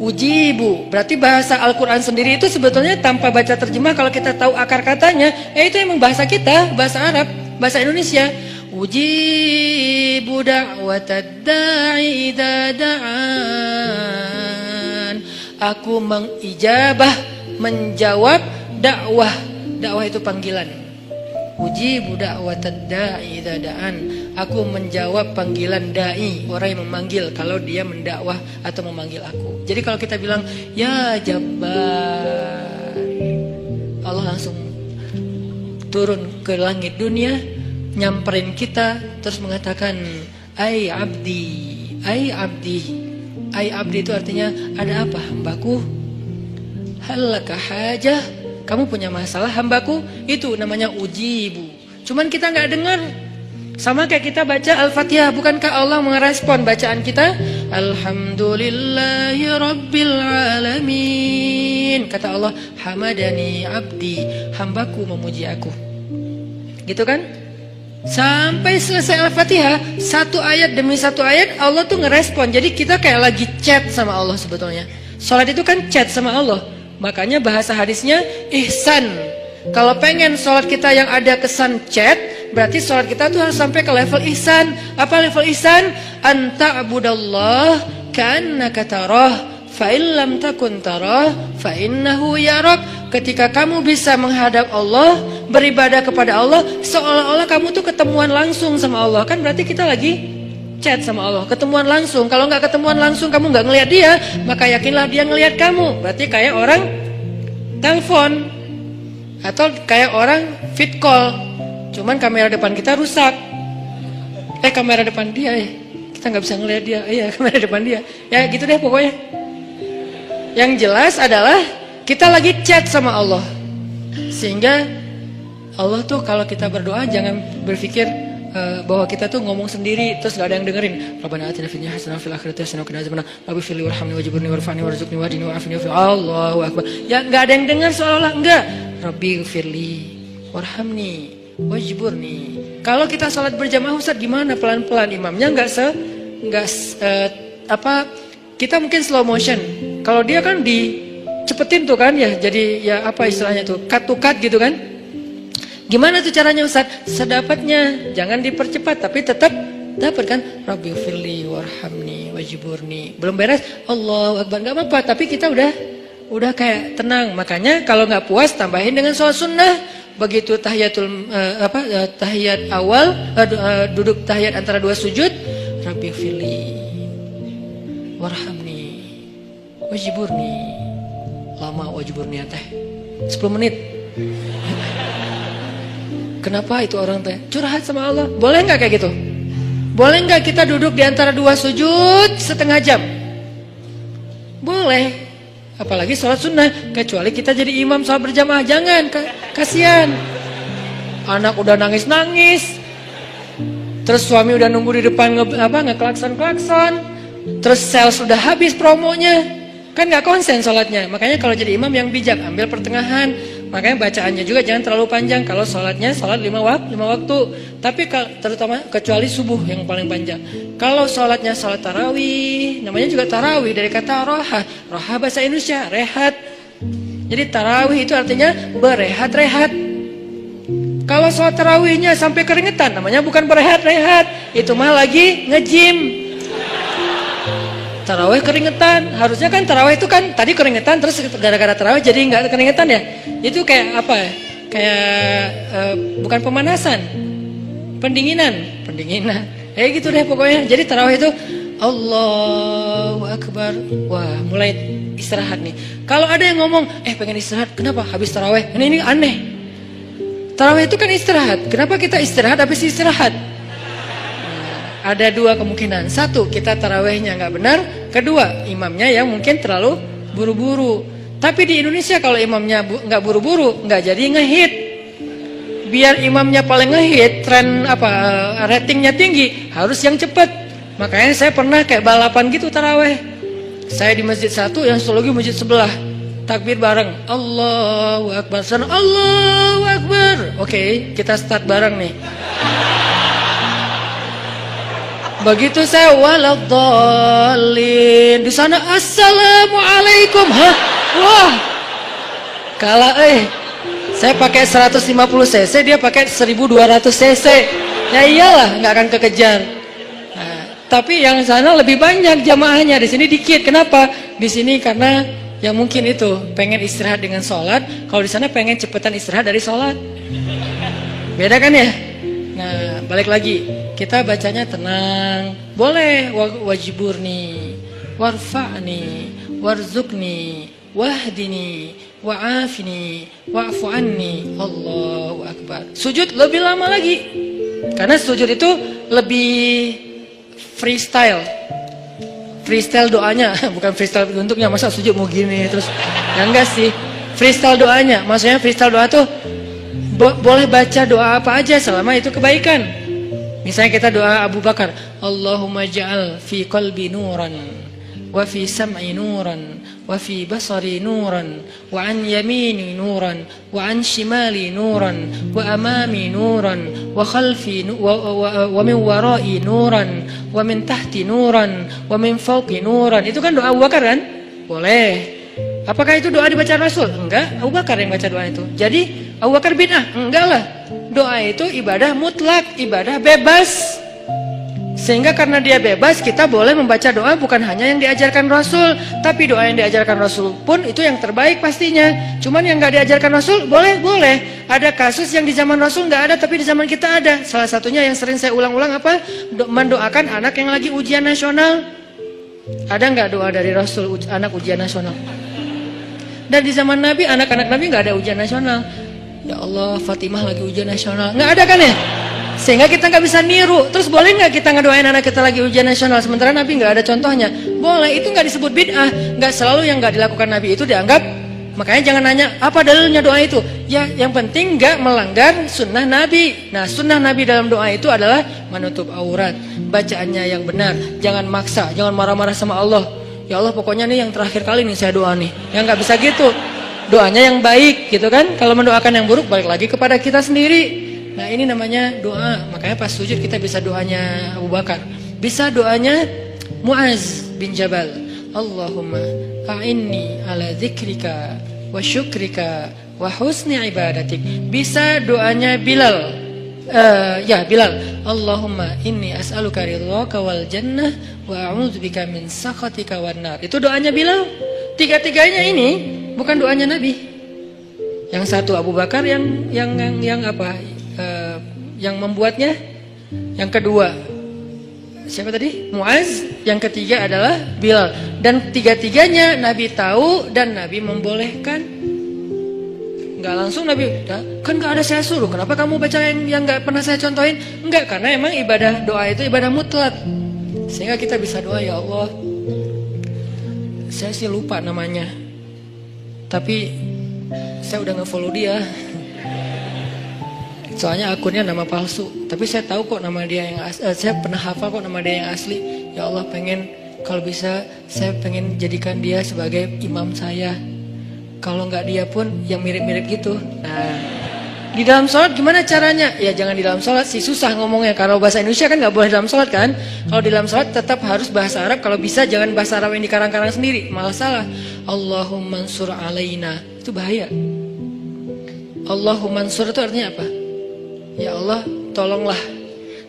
Ujibu. Berarti bahasa Al-Quran sendiri itu sebetulnya tanpa baca terjemah kalau kita tahu akar katanya, ya itu emang bahasa kita, bahasa Arab, bahasa Indonesia. Ujibu da'an. Aku mengijabah, menjawab dakwah. Dakwah itu panggilan. Uji budak da'i dadaan. Aku menjawab panggilan dai, orang yang memanggil kalau dia mendakwah atau memanggil aku. Jadi kalau kita bilang ya Jabbar, Allah langsung turun ke langit dunia, nyamperin kita terus mengatakan ai abdi, ai abdi. Ai abdi itu artinya ada apa hambaku? Halaka hajah kamu punya masalah hambaku itu namanya uji ibu. Cuman kita nggak dengar. Sama kayak kita baca Al-Fatihah, bukankah Allah merespon bacaan kita? Alhamdulillahi Rabbil Alamin. Kata Allah, Hamadani abdi, hambaku memuji aku. Gitu kan? Sampai selesai Al-Fatihah, satu ayat demi satu ayat Allah tuh ngerespon. Jadi kita kayak lagi chat sama Allah sebetulnya. Salat itu kan chat sama Allah. Makanya bahasa hadisnya ihsan. Kalau pengen sholat kita yang ada kesan chat, berarti sholat kita tuh harus sampai ke level ihsan. Apa level ihsan? Anta abudallah karena katarah. Fa'illam takun fa'innahu yarak. Ketika kamu bisa menghadap Allah, beribadah kepada Allah, seolah-olah kamu tuh ketemuan langsung sama Allah. Kan berarti kita lagi chat sama Allah, ketemuan langsung. Kalau nggak ketemuan langsung kamu nggak ngelihat dia, maka yakinlah dia ngelihat kamu. Berarti kayak orang telepon atau kayak orang fit call. Cuman kamera depan kita rusak. Eh kamera depan dia eh. Kita nggak bisa ngelihat dia. Iya kamera depan dia. Ya gitu deh pokoknya. Yang jelas adalah kita lagi chat sama Allah. Sehingga Allah tuh kalau kita berdoa jangan berpikir uh, bahwa kita tuh ngomong sendiri terus gak ada yang dengerin. Rabbana atina fid dunya hasanah fil akhirati hasanah wa qina adzabannar. Rabbi fili warhamni wajburni warfa'ni warzuqni wahdini wa'afini wa Allahu akbar. Ya nggak ada yang dengar seolah-olah enggak. Rabbi firli warhamni wajburni. Kalau kita salat berjamaah Ustaz gimana pelan-pelan imamnya nggak se nggak uh, apa kita mungkin slow motion. Kalau dia kan di cepetin tuh kan ya jadi ya apa istilahnya tuh cut to cut gitu kan Gimana tuh caranya Ustaz? Sedapatnya, jangan dipercepat tapi tetap dapat kan? Rabbi firli warhamni wajiburni. Belum beres, Allah Akbar nggak apa-apa, tapi kita udah udah kayak tenang. Makanya kalau nggak puas tambahin dengan sholat sunnah. Begitu tahiyatul uh, apa uh, tahiyat awal uh, uh, duduk tahiyat antara dua sujud, Rabbi firli warhamni wajiburni. Lama wajiburni teh. 10 menit. Kenapa itu orang teh curhat sama Allah? Boleh nggak kayak gitu? Boleh nggak kita duduk di antara dua sujud setengah jam? Boleh. Apalagi sholat sunnah. Kecuali kita jadi imam sholat berjamaah. Jangan. Kasihan. Anak udah nangis-nangis. Terus suami udah nunggu di depan nge, apa ngeklakson-klakson. Terus sales sudah habis promonya. Kan nggak konsen sholatnya. Makanya kalau jadi imam yang bijak. Ambil pertengahan Makanya bacaannya juga jangan terlalu panjang kalau sholatnya sholat lima waktu, lima waktu. Tapi terutama kecuali subuh yang paling panjang. Kalau sholatnya sholat tarawih, namanya juga tarawih dari kata roha. Roha bahasa Indonesia, rehat. Jadi tarawih itu artinya berehat-rehat. Kalau sholat tarawihnya sampai keringetan, namanya bukan berehat-rehat. Itu mah lagi ngejim. Tarawih keringetan, harusnya kan tarawih itu kan tadi keringetan terus gara-gara tarawih jadi nggak keringetan ya. Itu kayak apa ya? Kayak uh, bukan pemanasan, pendinginan, pendinginan. Eh gitu deh pokoknya. Jadi tarawih itu Allahu Akbar. Wah, mulai istirahat nih. Kalau ada yang ngomong, eh pengen istirahat, kenapa? Habis tarawih. Ini, ini aneh. Tarawih itu kan istirahat. Kenapa kita istirahat habis istirahat? Ada dua kemungkinan. Satu, kita tarawihnya nggak benar. Kedua, imamnya yang mungkin terlalu buru-buru. Tapi di Indonesia kalau imamnya nggak buru-buru, nggak jadi ngehit. Biar imamnya paling ngehit, tren apa ratingnya tinggi, harus yang cepat. Makanya saya pernah kayak balapan gitu taraweh. Saya di masjid satu, yang satu masjid sebelah. Takbir bareng. Allahu Akbar. Allahu Akbar. Oke, kita start bareng nih. Begitu saya waladhalin di sana assalamualaikum. Hah? Wah. Kalah eh. Saya pakai 150 cc, dia pakai 1200 cc. Ya iyalah, nggak akan kekejar. Nah, tapi yang sana lebih banyak jamaahnya, di sini dikit. Kenapa? Di sini karena yang mungkin itu pengen istirahat dengan sholat. Kalau di sana pengen cepetan istirahat dari sholat. Beda kan ya? Nah, balik lagi. Kita bacanya tenang. Boleh wajiburni, warfa'ni, warzukni, wahdini, wa'afini, wa'fu anni. Allahu akbar. Sujud lebih lama lagi. Karena sujud itu lebih freestyle. Freestyle doanya, bukan freestyle bentuknya. Masa sujud mau gini terus ya enggak sih. Freestyle doanya. Maksudnya freestyle doa tuh Bo boleh baca doa apa aja selama itu kebaikan. Misalnya kita doa Abu Bakar, Allahumma ja'al fi qalbi nuran wa fi sam'i nuran wa fi basari nuran wa an yamini nuran wa an shimali nuran wa amami nuran wa khalfi wa, wa, wa min warai nuran wa min tahti nuran wa min fawqi nuran. Itu kan doa Abu Bakar kan? Boleh. Apakah itu doa dibaca Rasul? Enggak, Abu Bakar yang baca doa itu. Jadi Abu Bakar bid'ah? Enggak lah. Doa itu ibadah mutlak, ibadah bebas. Sehingga karena dia bebas, kita boleh membaca doa bukan hanya yang diajarkan Rasul, tapi doa yang diajarkan Rasul pun itu yang terbaik pastinya. Cuman yang nggak diajarkan Rasul boleh boleh. Ada kasus yang di zaman Rasul nggak ada, tapi di zaman kita ada. Salah satunya yang sering saya ulang-ulang apa? Mendoakan anak yang lagi ujian nasional. Ada nggak doa dari Rasul anak ujian nasional? Dan di zaman Nabi anak-anak Nabi nggak ada ujian nasional. Ya Allah, Fatimah lagi ujian nasional. Nggak ada kan ya? Sehingga kita nggak bisa niru. Terus boleh nggak kita ngedoain anak kita lagi ujian nasional sementara Nabi nggak ada contohnya? Boleh. Itu nggak disebut bid'ah. Nggak selalu yang nggak dilakukan Nabi itu dianggap. Makanya jangan nanya apa dalilnya doa itu. Ya, yang penting nggak melanggar sunnah Nabi. Nah, sunnah Nabi dalam doa itu adalah menutup aurat, bacaannya yang benar, jangan maksa, jangan marah-marah sama Allah. Ya Allah, pokoknya nih yang terakhir kali nih saya doa nih. Yang nggak bisa gitu. Doanya yang baik gitu kan? Kalau mendoakan yang buruk balik lagi kepada kita sendiri. Nah ini namanya doa. Makanya pas sujud kita bisa doanya Abu Bakar. Bisa doanya Muaz bin Jabal. Allahumma a'inni ala zikrika wa syukrika wa husni ibadatik. Bisa doanya Bilal uh, ya Bilal Allahumma inni as'aluka ridhaka wal jannah wa a'udzubika min sakhatika wan nar itu doanya Bilal tiga-tiganya ini bukan doanya Nabi. Yang satu Abu Bakar yang yang yang, yang apa? Uh, yang membuatnya. Yang kedua siapa tadi? Muaz. Yang ketiga adalah Bilal. Dan tiga-tiganya Nabi tahu dan Nabi membolehkan. Enggak langsung Nabi, kan nggak ada saya suruh. Kenapa kamu baca yang yang nggak pernah saya contohin? Enggak, karena emang ibadah doa itu ibadah mutlak. Sehingga kita bisa doa ya Allah. Saya sih lupa namanya. Tapi saya udah nge-follow dia. Soalnya akunnya nama palsu. Tapi saya tahu kok nama dia yang asli. Uh, saya pernah hafal kok nama dia yang asli. Ya Allah pengen kalau bisa saya pengen jadikan dia sebagai imam saya. Kalau nggak dia pun yang mirip-mirip gitu. Nah, di dalam sholat gimana caranya? Ya jangan di dalam sholat sih susah ngomongnya. Kalau bahasa Indonesia kan nggak boleh dalam sholat kan? Kalau di dalam sholat tetap harus bahasa Arab. Kalau bisa jangan bahasa Arab yang dikarang-karang sendiri. Malah salah. Allahumma ansur alaina. Itu bahaya. Allahumma ansur itu artinya apa? Ya Allah tolonglah.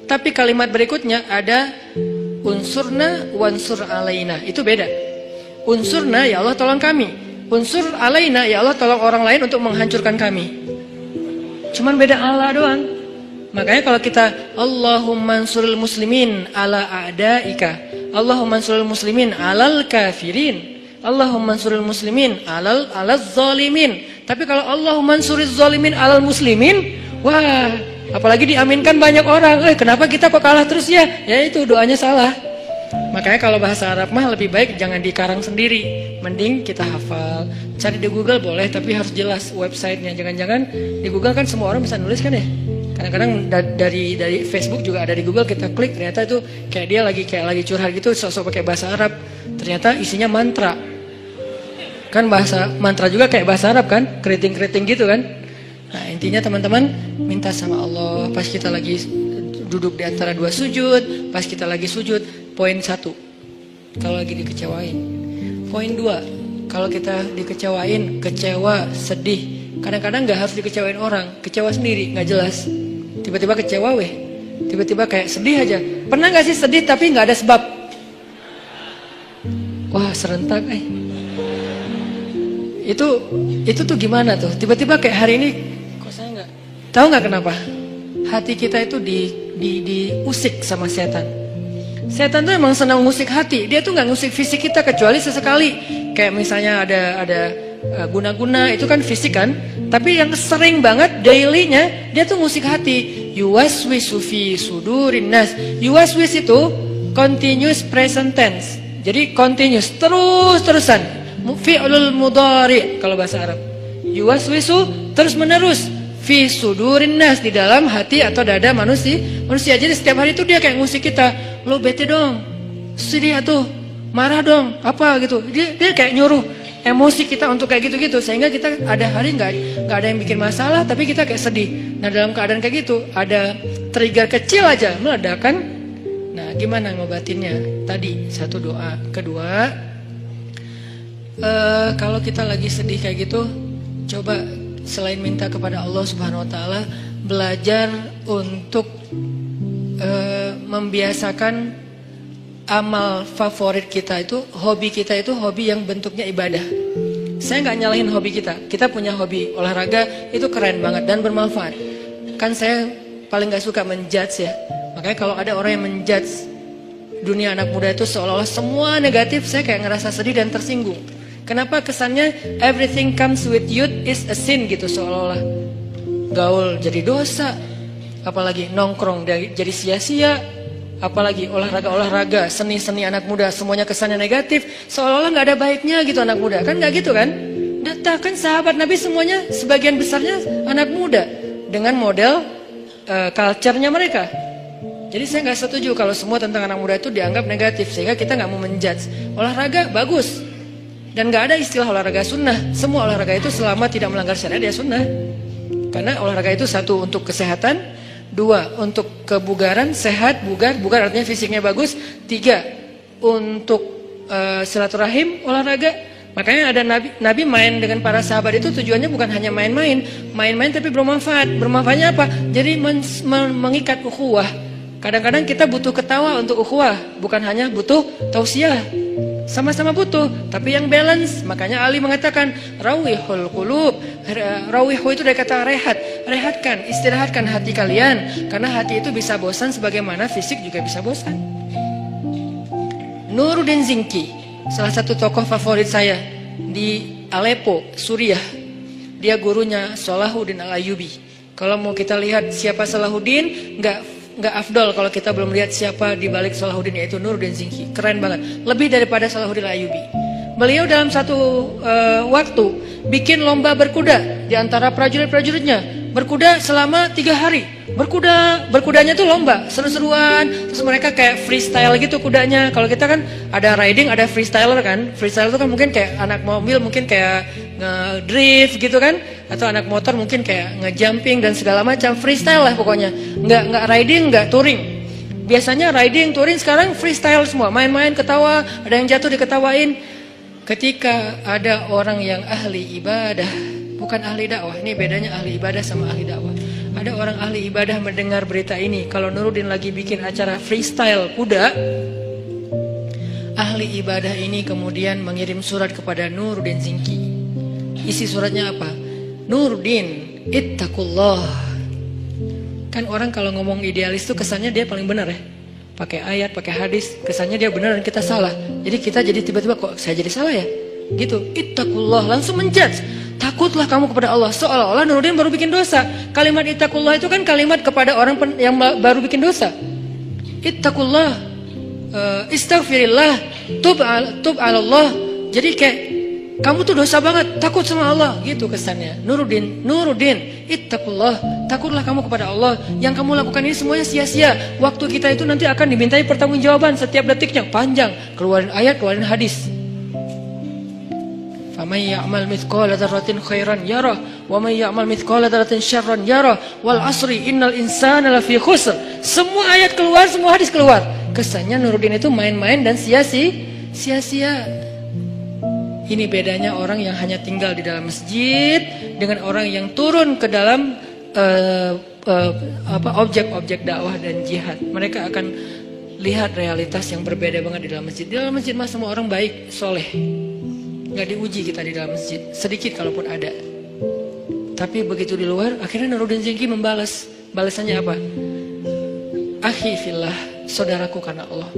Tapi kalimat berikutnya ada unsurna wansur alaina. Itu beda. Unsurna ya Allah tolong kami. Unsur alaina ya Allah tolong orang lain untuk menghancurkan kami. Cuman beda Allah doang. Makanya kalau kita Allahumma ansuril muslimin ala a'daika. Allahumma ansuril muslimin alal kafirin. Allahumma ansuril muslimin alal alaz zalimin. Tapi kalau Allahumma ansuril zalimin alal muslimin, wah, apalagi diaminkan banyak orang. Eh, kenapa kita kok kalah terus ya? Ya itu doanya salah. Makanya kalau bahasa Arab mah lebih baik jangan dikarang sendiri. Mending kita hafal. Cari di Google boleh tapi harus jelas websitenya. Jangan-jangan di Google kan semua orang bisa nulis kan ya? Kadang-kadang dari dari Facebook juga ada di Google kita klik ternyata itu kayak dia lagi kayak lagi curhat gitu sosok pakai bahasa Arab. Ternyata isinya mantra. Kan bahasa mantra juga kayak bahasa Arab kan? Keriting-keriting gitu kan? Nah, intinya teman-teman minta sama Allah pas kita lagi duduk di antara dua sujud, pas kita lagi sujud, poin satu. Kalau lagi dikecewain. Poin dua, kalau kita dikecewain, kecewa, sedih. Kadang-kadang nggak harus dikecewain orang, kecewa sendiri, nggak jelas. Tiba-tiba kecewa weh, tiba-tiba kayak sedih aja. Pernah nggak sih sedih tapi nggak ada sebab? Wah serentak eh. Itu itu tuh gimana tuh? Tiba-tiba kayak hari ini, kok saya nggak tahu nggak kenapa? Hati kita itu di di diusik sama setan. Setan tuh emang senang musik hati. Dia tuh nggak musik fisik kita kecuali sesekali. Kayak misalnya ada ada eh, guna-guna itu kan fisik kan. Tapi yang sering banget dailynya dia tuh musik hati. Yuwaswisu fi sudurin nas. Yuwaswis itu continuous present tense. Jadi continuous terus-terusan. Fi'lul mudhari kalau bahasa Arab. Yuwaswisu terus menerus fi sudurin nas di dalam hati atau dada manusia. Manusia jadi setiap hari itu dia kayak musik kita. Lo bete dong. Sedih tuh. Marah dong. Apa gitu. Dia, dia kayak nyuruh emosi kita untuk kayak gitu-gitu sehingga kita ada hari nggak nggak ada yang bikin masalah tapi kita kayak sedih. Nah dalam keadaan kayak gitu ada trigger kecil aja meledak kan. Nah gimana ngobatinnya? Tadi satu doa, kedua uh, kalau kita lagi sedih kayak gitu coba selain minta kepada Allah Subhanahu Wa Taala belajar untuk uh, membiasakan amal favorit kita itu, hobi kita itu hobi yang bentuknya ibadah. Saya nggak nyalahin hobi kita. Kita punya hobi olahraga itu keren banget dan bermanfaat. Kan saya paling nggak suka menjudge ya. Makanya kalau ada orang yang menjudge dunia anak muda itu seolah-olah semua negatif, saya kayak ngerasa sedih dan tersinggung. Kenapa kesannya everything comes with youth is a sin gitu seolah-olah gaul jadi dosa, apalagi nongkrong jadi sia-sia, apalagi olahraga-olahraga, seni-seni anak muda, semuanya kesannya negatif, seolah-olah nggak ada baiknya gitu anak muda, kan nggak gitu kan? Data kan sahabat Nabi semuanya sebagian besarnya anak muda dengan model uh, culture-nya mereka. Jadi saya nggak setuju kalau semua tentang anak muda itu dianggap negatif sehingga kita nggak mau menjudge. Olahraga bagus dan nggak ada istilah olahraga sunnah. Semua olahraga itu selama tidak melanggar syariat ya sunnah. Karena olahraga itu satu untuk kesehatan, Dua, untuk kebugaran, sehat, bugar. Bugar artinya fisiknya bagus. Tiga, untuk uh, silaturahim, olahraga. Makanya ada Nabi, Nabi main dengan para sahabat itu tujuannya bukan hanya main-main. Main-main tapi bermanfaat. Bermanfaatnya apa? Jadi men, men, mengikat ukhuwah. Kadang-kadang kita butuh ketawa untuk ukhuwah. Bukan hanya butuh tausiah. Sama-sama butuh, tapi yang balance. Makanya Ali mengatakan rawihul qulub. Rawihu itu dari kata rehat. Rehatkan, istirahatkan hati kalian karena hati itu bisa bosan sebagaimana fisik juga bisa bosan. Nuruddin Zinki, salah satu tokoh favorit saya di Aleppo, Suriah. Dia gurunya Salahuddin Al-Ayyubi. Kalau mau kita lihat siapa Salahuddin, nggak nggak afdol kalau kita belum lihat siapa di balik Salahuddin yaitu Nuruddin Zinki. Keren banget. Lebih daripada Salahuddin Ayubi. Beliau dalam satu uh, waktu bikin lomba berkuda di antara prajurit-prajuritnya. Berkuda selama tiga hari. Berkuda, berkudanya tuh lomba, seru-seruan. Terus mereka kayak freestyle gitu kudanya. Kalau kita kan ada riding, ada freestyler kan. Freestyle itu kan mungkin kayak anak mobil, mungkin kayak ngedrift gitu kan? Atau anak motor mungkin kayak ngejumping dan segala macam. Freestyle lah pokoknya. Nggak nggak riding nggak touring. Biasanya riding touring sekarang freestyle semua. Main-main ketawa ada yang jatuh diketawain. Ketika ada orang yang ahli ibadah bukan ahli dakwah ini bedanya ahli ibadah sama ahli dakwah. Ada orang ahli ibadah mendengar berita ini kalau Nuruddin lagi bikin acara freestyle kuda ahli ibadah ini kemudian mengirim surat kepada Nuruddin Zinki Isi suratnya apa? Nurdin, ittaqullah. Kan orang kalau ngomong idealis tuh kesannya dia paling benar ya. Pakai ayat, pakai hadis, kesannya dia benar dan kita salah. Jadi kita jadi tiba-tiba kok saya jadi salah ya? Gitu. Ittaqullah, langsung menjudge. Takutlah kamu kepada Allah. Seolah-olah Nurdin baru bikin dosa. Kalimat ittaqullah itu kan kalimat kepada orang yang baru bikin dosa. Ittaqullah. Uh, istaghfirillah. Tub, al, tub Allah. Jadi kayak kamu tuh dosa banget, takut sama Allah, gitu kesannya. Nuruddin, Nuruddin, ittaqullah, takutlah kamu kepada Allah. Yang kamu lakukan ini semuanya sia-sia. Waktu kita itu nanti akan dimintai pertanggungjawaban setiap detiknya, panjang. Keluarin ayat, keluarin hadis. Faman ya'mal mithqala dzarratin khairan yarah wa man ya'mal mithqala dzarratin syarran yarah wal asri innal insana lafi khusr. Semua ayat keluar, semua hadis keluar. Kesannya Nuruddin itu main-main dan sia-sia. Sia-sia. Ini bedanya orang yang hanya tinggal di dalam masjid dengan orang yang turun ke dalam uh, uh, objek-objek dakwah dan jihad. Mereka akan lihat realitas yang berbeda banget di dalam masjid. Di dalam masjid mah semua orang baik, soleh. Nggak diuji kita di dalam masjid. Sedikit kalaupun ada. Tapi begitu di luar akhirnya Nuruddin Zingki membalas. Balasannya apa? Akhi fillah saudaraku karena Allah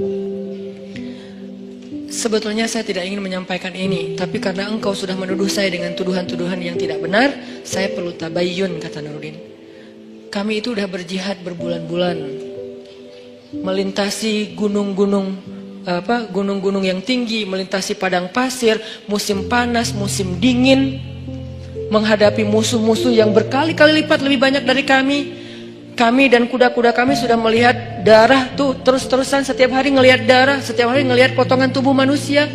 Sebetulnya saya tidak ingin menyampaikan ini, tapi karena engkau sudah menuduh saya dengan tuduhan-tuduhan yang tidak benar, saya perlu tabayun, kata Nuruddin. Kami itu sudah berjihad berbulan-bulan, melintasi gunung-gunung apa gunung-gunung yang tinggi, melintasi padang pasir, musim panas, musim dingin, menghadapi musuh-musuh yang berkali-kali lipat lebih banyak dari kami. Kami dan kuda-kuda kami sudah melihat darah tuh terus-terusan setiap hari ngelihat darah, setiap hari ngelihat potongan tubuh manusia.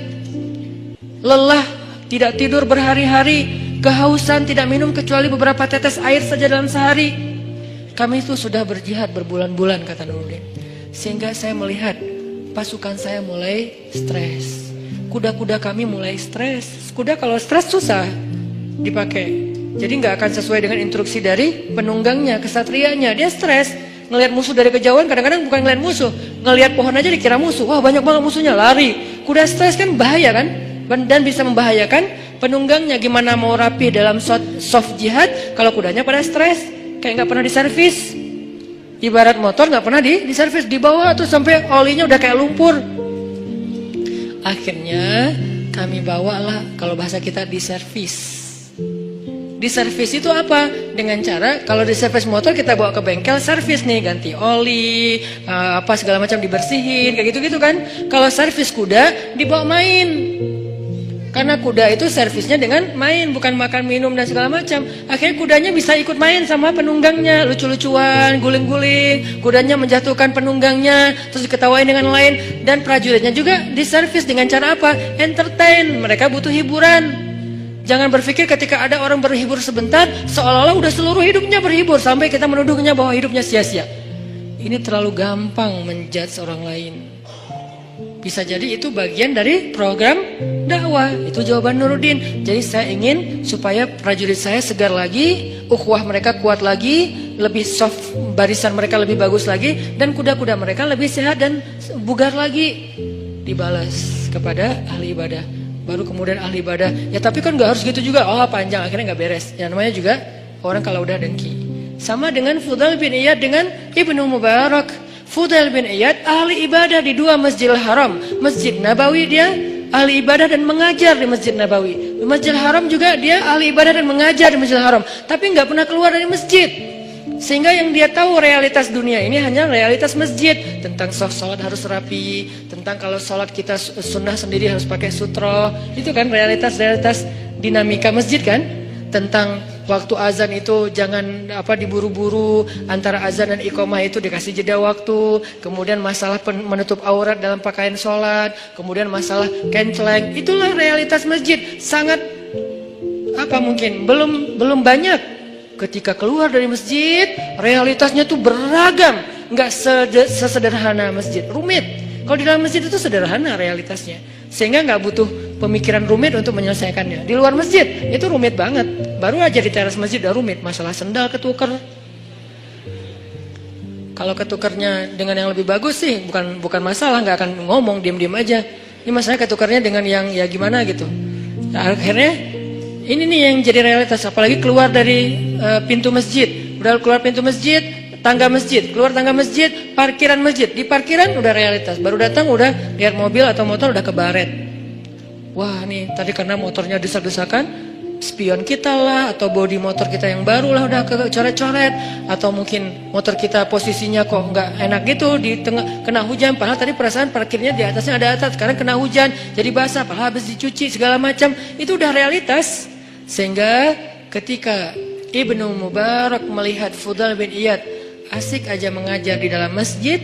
Lelah, tidak tidur berhari-hari, kehausan, tidak minum kecuali beberapa tetes air saja dalam sehari. Kami itu sudah berjihad berbulan-bulan kata Nuruddin. Sehingga saya melihat pasukan saya mulai stres. Kuda-kuda kami mulai stres. Kuda kalau stres susah dipakai. Jadi nggak akan sesuai dengan instruksi dari penunggangnya, kesatrianya. Dia stres. Ngelihat musuh dari kejauhan kadang-kadang bukan ngelihat musuh. Ngelihat pohon aja dikira musuh. Wah banyak banget musuhnya, lari. Kuda stres kan bahaya kan? Dan bisa membahayakan penunggangnya. Gimana mau rapi dalam soft jihad kalau kudanya pada stres. Kayak nggak pernah diservis. Ibarat motor nggak pernah di, di servis di bawah tuh sampai olinya udah kayak lumpur. Akhirnya kami bawalah kalau bahasa kita di servis. Di servis itu apa? Dengan cara kalau di servis motor kita bawa ke bengkel servis nih ganti oli, uh, apa segala macam dibersihin kayak gitu-gitu kan. Kalau servis kuda dibawa main. Karena kuda itu servisnya dengan main, bukan makan minum dan segala macam. Akhirnya kudanya bisa ikut main sama penunggangnya, lucu-lucuan, guling-guling. Kudanya menjatuhkan penunggangnya, terus diketawain dengan lain. Dan prajuritnya juga diservis dengan cara apa? Entertain, mereka butuh hiburan. Jangan berpikir ketika ada orang berhibur sebentar, seolah-olah udah seluruh hidupnya berhibur. Sampai kita menuduhnya bahwa hidupnya sia-sia. Ini terlalu gampang menjudge orang lain. Bisa jadi itu bagian dari program dakwah. Itu jawaban Nuruddin. Jadi saya ingin supaya prajurit saya segar lagi, ukhuwah mereka kuat lagi, lebih soft, barisan mereka lebih bagus lagi, dan kuda-kuda mereka lebih sehat dan bugar lagi. Dibalas kepada ahli ibadah. Baru kemudian ahli ibadah. Ya tapi kan gak harus gitu juga. Oh panjang akhirnya gak beres. Ya namanya juga orang kalau udah dengki. Sama dengan Fudal bin Iyad dengan Ibnu Mubarak. Fudail bin Iyad ahli ibadah di dua masjidil haram. Masjid Nabawi dia ahli ibadah dan mengajar di Masjid Nabawi. Di Masjidil Haram juga dia ahli ibadah dan mengajar di Masjidil Haram. Tapi nggak pernah keluar dari masjid. Sehingga yang dia tahu realitas dunia ini hanya realitas masjid. Tentang sholat harus rapi. Tentang kalau sholat kita sunnah sendiri harus pakai sutro. Itu kan realitas-realitas dinamika masjid kan. Tentang waktu azan itu jangan apa diburu-buru antara azan dan iqomah itu dikasih jeda waktu kemudian masalah menutup aurat dalam pakaian sholat kemudian masalah kenceleng itulah realitas masjid sangat apa mungkin belum belum banyak ketika keluar dari masjid realitasnya tuh beragam nggak sesederhana masjid rumit kalau di dalam masjid itu sederhana realitasnya sehingga nggak butuh pemikiran rumit untuk menyelesaikannya. Di luar masjid itu rumit banget. Baru aja di teras masjid udah rumit. Masalah sendal ketuker. Kalau ketukernya dengan yang lebih bagus sih bukan bukan masalah, nggak akan ngomong diam-diam aja. Ini masalah ketukernya dengan yang ya gimana gitu. Akhirnya ini nih yang jadi realitas. Apalagi keluar dari uh, pintu masjid, udah keluar pintu masjid, tangga masjid, keluar tangga masjid, parkiran masjid. Di parkiran udah realitas. Baru datang udah lihat mobil atau motor udah kebaret. Wah nih tadi karena motornya desak-desakan spion kita lah atau bodi motor kita yang baru lah udah coret-coret atau mungkin motor kita posisinya kok nggak enak gitu di tengah kena hujan padahal tadi perasaan parkirnya di atasnya ada atas sekarang kena hujan jadi basah padahal habis dicuci segala macam itu udah realitas sehingga ketika Ibnu Mubarak melihat Fudal bin Iyad asik aja mengajar di dalam masjid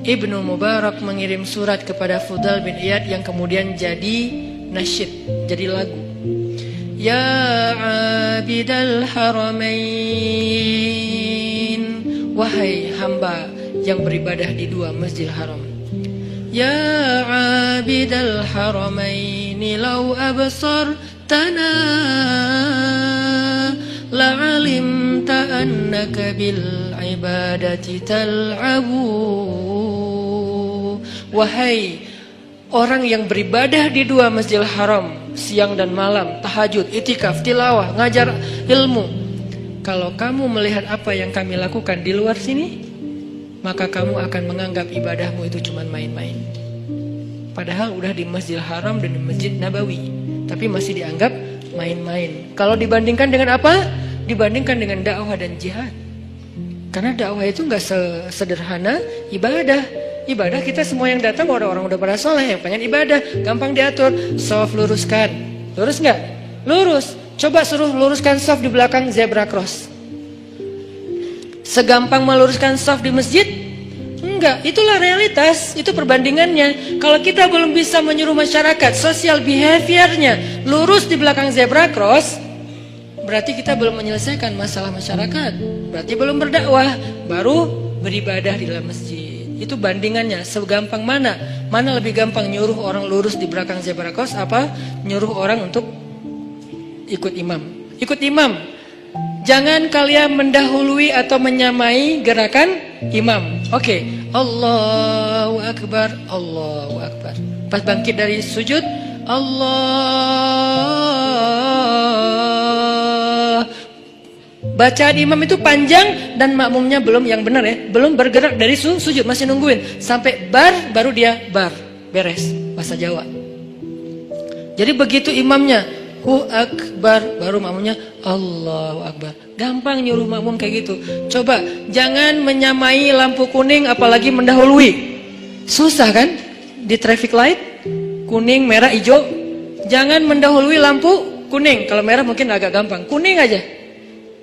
Ibnu Mubarak mengirim surat kepada Fudal bin Iyad yang kemudian jadi nasyid, jadi lagu. Ya abidal haramain Wahai hamba yang beribadah di dua masjid haram Ya abidal haramain Lau absartana La'alimta annaka bil ibadati tal'abu. Wahai orang yang beribadah di dua masjid haram Siang dan malam, tahajud, itikaf, tilawah, ngajar ilmu. Kalau kamu melihat apa yang kami lakukan di luar sini Maka kamu akan menganggap ibadahmu itu cuma main-main. Padahal udah di masjid haram dan di masjid nabawi Tapi masih dianggap main-main Kalau dibandingkan dengan apa? Dibandingkan dengan dakwah dan jihad Karena dakwah itu nggak sederhana ibadah Ibadah kita semua yang datang orang-orang udah pada soleh yang pengen ibadah gampang diatur. Soft luruskan, lurus nggak? Lurus. Coba suruh luruskan soft di belakang zebra cross. Segampang meluruskan soft di masjid? Enggak, itulah realitas, itu perbandingannya. Kalau kita belum bisa menyuruh masyarakat, sosial behaviornya lurus di belakang zebra cross, berarti kita belum menyelesaikan masalah masyarakat. Berarti belum berdakwah, baru beribadah di dalam masjid. Itu bandingannya segampang mana? Mana lebih gampang nyuruh orang lurus di belakang zebra cross apa nyuruh orang untuk ikut imam? Ikut imam. Jangan kalian mendahului atau menyamai gerakan imam. Oke, okay. Allahu akbar, Allahu akbar. Pas bangkit dari sujud, Allah Bacaan imam itu panjang dan makmumnya belum yang benar ya, belum bergerak dari su sujud masih nungguin sampai bar baru dia bar beres bahasa Jawa. Jadi begitu imamnya hu akbar baru makmumnya Allahu akbar. Gampang nyuruh makmum kayak gitu. Coba jangan menyamai lampu kuning apalagi mendahului. Susah kan? Di traffic light kuning, merah, hijau. Jangan mendahului lampu kuning. Kalau merah mungkin agak gampang. Kuning aja.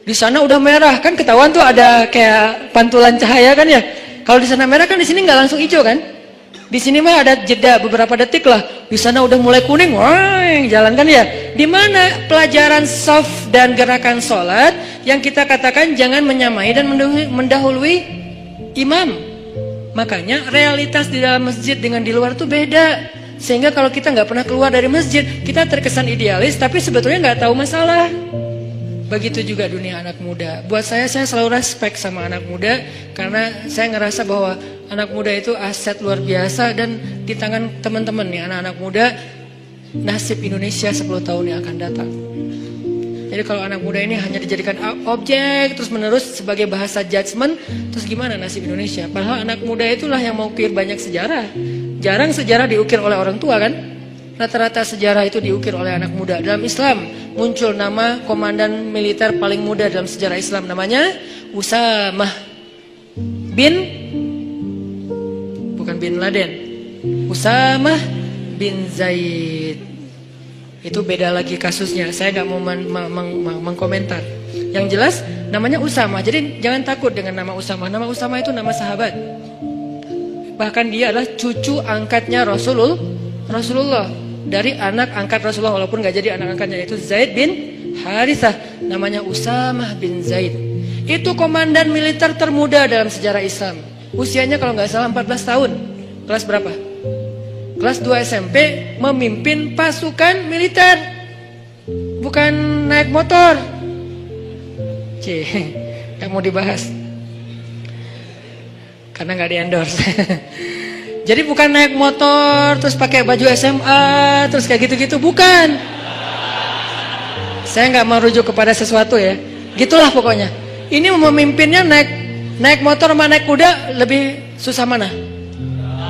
Di sana udah merah kan ketahuan tuh ada kayak pantulan cahaya kan ya. Kalau di sana merah kan di sini nggak langsung hijau kan? Di sini mah ada jeda beberapa detik lah. Di sana udah mulai kuning, wah jalan kan ya. Di mana pelajaran soft dan gerakan sholat yang kita katakan jangan menyamai dan mendahului imam. Makanya realitas di dalam masjid dengan di luar tuh beda. Sehingga kalau kita nggak pernah keluar dari masjid, kita terkesan idealis, tapi sebetulnya nggak tahu masalah. Begitu juga dunia anak muda. Buat saya, saya selalu respect sama anak muda karena saya ngerasa bahwa anak muda itu aset luar biasa dan di tangan teman-teman nih anak-anak muda nasib Indonesia 10 tahun yang akan datang. Jadi kalau anak muda ini hanya dijadikan objek terus menerus sebagai bahasa judgement, terus gimana nasib Indonesia? Padahal anak muda itulah yang mau ukir banyak sejarah. Jarang sejarah diukir oleh orang tua kan? Rata-rata sejarah itu diukir oleh anak muda. Dalam Islam, muncul nama komandan militer paling muda dalam sejarah Islam namanya Usamah bin bin Laden. Usamah bin Zaid. Itu beda lagi kasusnya. Saya nggak mau mengkomentar. Yang jelas namanya Usamah. Jadi jangan takut dengan nama Usamah. Nama Usamah itu nama sahabat. Bahkan dia adalah cucu angkatnya Rasulullah Rasulullah. Dari anak angkat Rasulullah walaupun gak jadi anak angkatnya itu Zaid bin Harithah. Namanya Usamah bin Zaid. Itu komandan militer termuda dalam sejarah Islam usianya kalau nggak salah 14 tahun. Kelas berapa? Kelas 2 SMP memimpin pasukan militer. Bukan naik motor. C yang mau dibahas. Karena nggak di endorse. Jadi bukan naik motor terus pakai baju SMA terus kayak gitu-gitu. Bukan. Saya nggak merujuk kepada sesuatu ya. Gitulah pokoknya. Ini memimpinnya naik naik motor sama naik kuda lebih susah mana?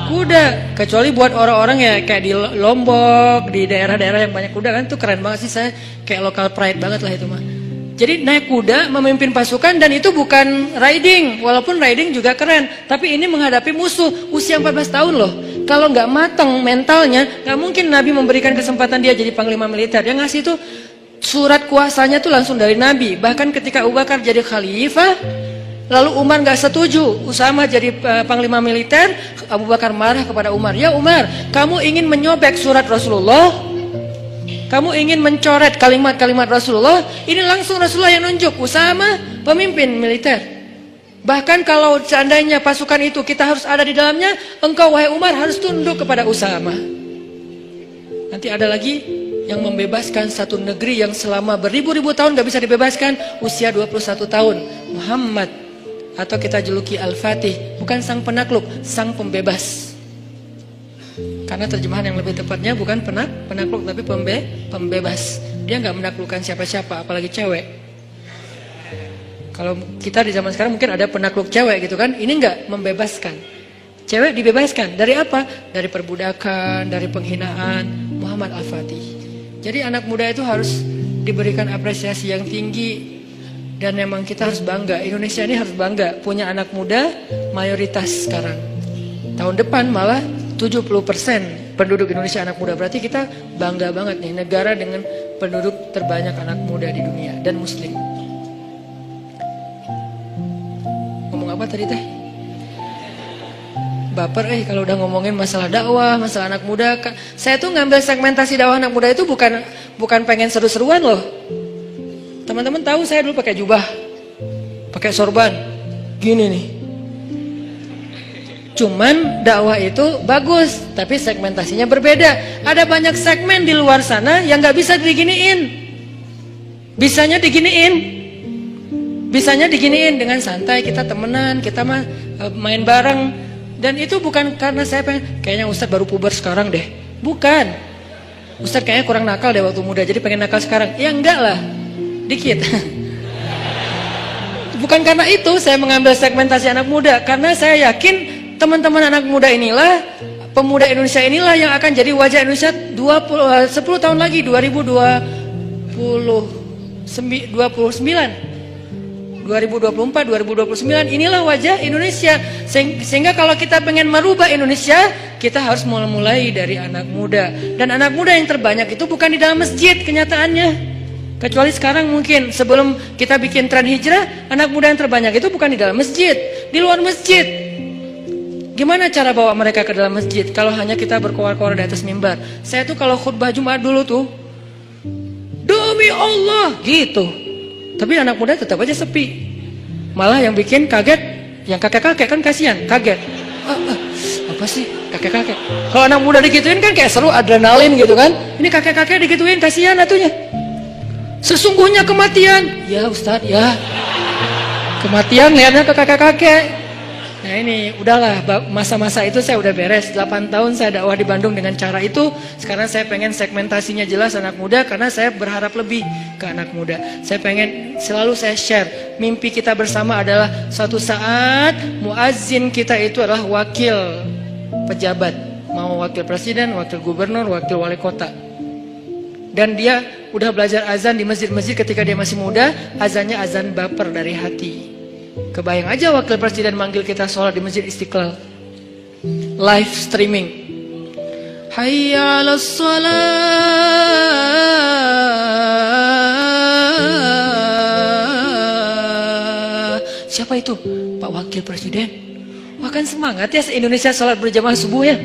Kuda. Kecuali buat orang-orang ya kayak di Lombok, di daerah-daerah yang banyak kuda kan tuh keren banget sih saya kayak local pride banget lah itu mah. Jadi naik kuda memimpin pasukan dan itu bukan riding, walaupun riding juga keren. Tapi ini menghadapi musuh usia 14 tahun loh. Kalau nggak matang mentalnya, nggak mungkin Nabi memberikan kesempatan dia jadi panglima militer. Yang ngasih itu surat kuasanya tuh langsung dari Nabi. Bahkan ketika Abu Bakar jadi khalifah, lalu Umar nggak setuju, Usama jadi uh, panglima militer, Abu Bakar marah kepada Umar. Ya Umar, kamu ingin menyobek surat Rasulullah? Kamu ingin mencoret kalimat-kalimat Rasulullah, ini langsung Rasulullah yang nunjuk. Usama pemimpin militer. Bahkan kalau seandainya pasukan itu kita harus ada di dalamnya, engkau wahai Umar harus tunduk kepada Usama. Nanti ada lagi yang membebaskan satu negeri yang selama beribu-ribu tahun gak bisa dibebaskan, usia 21 tahun. Muhammad atau kita juluki Al-Fatih, bukan sang penakluk, sang pembebas. Karena terjemahan yang lebih tepatnya bukan penak, penakluk tapi pembe, pembebas. Dia nggak menaklukkan siapa-siapa, apalagi cewek. Kalau kita di zaman sekarang mungkin ada penakluk cewek gitu kan, ini nggak membebaskan. Cewek dibebaskan dari apa? Dari perbudakan, dari penghinaan. Muhammad Al-Fatih. Jadi anak muda itu harus diberikan apresiasi yang tinggi dan memang kita harus bangga. Indonesia ini harus bangga punya anak muda mayoritas sekarang. Tahun depan malah 70% penduduk Indonesia anak muda. Berarti kita bangga banget nih negara dengan penduduk terbanyak anak muda di dunia dan muslim. Ngomong apa tadi teh? Baper eh kalau udah ngomongin masalah dakwah, masalah anak muda. Saya tuh ngambil segmentasi dakwah anak muda itu bukan bukan pengen seru-seruan loh. Teman-teman tahu saya dulu pakai jubah. Pakai sorban. Gini nih. Cuman dakwah itu bagus, tapi segmentasinya berbeda. Ada banyak segmen di luar sana yang nggak bisa diginiin. Bisanya diginiin. Bisanya diginiin dengan santai kita temenan, kita mah eh, main bareng. Dan itu bukan karena saya pengen kayaknya Ustadz baru puber sekarang deh. Bukan. Ustadz kayaknya kurang nakal deh waktu muda, jadi pengen nakal sekarang. Ya enggak lah. Dikit. Bukan karena itu saya mengambil segmentasi anak muda, karena saya yakin teman-teman anak muda inilah pemuda Indonesia inilah yang akan jadi wajah Indonesia 20 10 tahun lagi 2020 29 2024 2029 inilah wajah Indonesia. Sehingga kalau kita pengen merubah Indonesia kita harus mulai dari anak muda. Dan anak muda yang terbanyak itu bukan di dalam masjid kenyataannya kecuali sekarang mungkin sebelum kita bikin tren hijrah anak muda yang terbanyak itu bukan di dalam masjid di luar masjid Gimana cara bawa mereka ke dalam masjid kalau hanya kita berkoar-koar di atas mimbar? Saya tuh kalau khutbah Jumat dulu tuh demi Allah gitu. Tapi anak muda tetap aja sepi. Malah yang bikin kaget yang kakek-kakek kan kasihan, kaget. Ah, ah, apa sih kakek-kakek? Kalau anak muda digituin kan kayak seru adrenalin gitu kan. Ini kakek-kakek digituin kasihan atunya. Sesungguhnya kematian. Ya Ustadz ya. Kematian lihatnya ke kakek-kakek. Nah ini udahlah masa-masa itu saya udah beres 8 tahun saya dakwah di Bandung dengan cara itu Sekarang saya pengen segmentasinya jelas anak muda Karena saya berharap lebih ke anak muda Saya pengen selalu saya share Mimpi kita bersama adalah Suatu saat muazzin kita itu adalah wakil pejabat Mau wakil presiden, wakil gubernur, wakil wali kota Dan dia udah belajar azan di masjid-masjid ketika dia masih muda Azannya azan baper dari hati Kebayang aja wakil presiden manggil kita sholat di Masjid Istiqlal. Live streaming. Hayya ala Siapa itu? Pak Wakil Presiden. Wah kan semangat ya se-Indonesia sholat berjamaah subuh ya.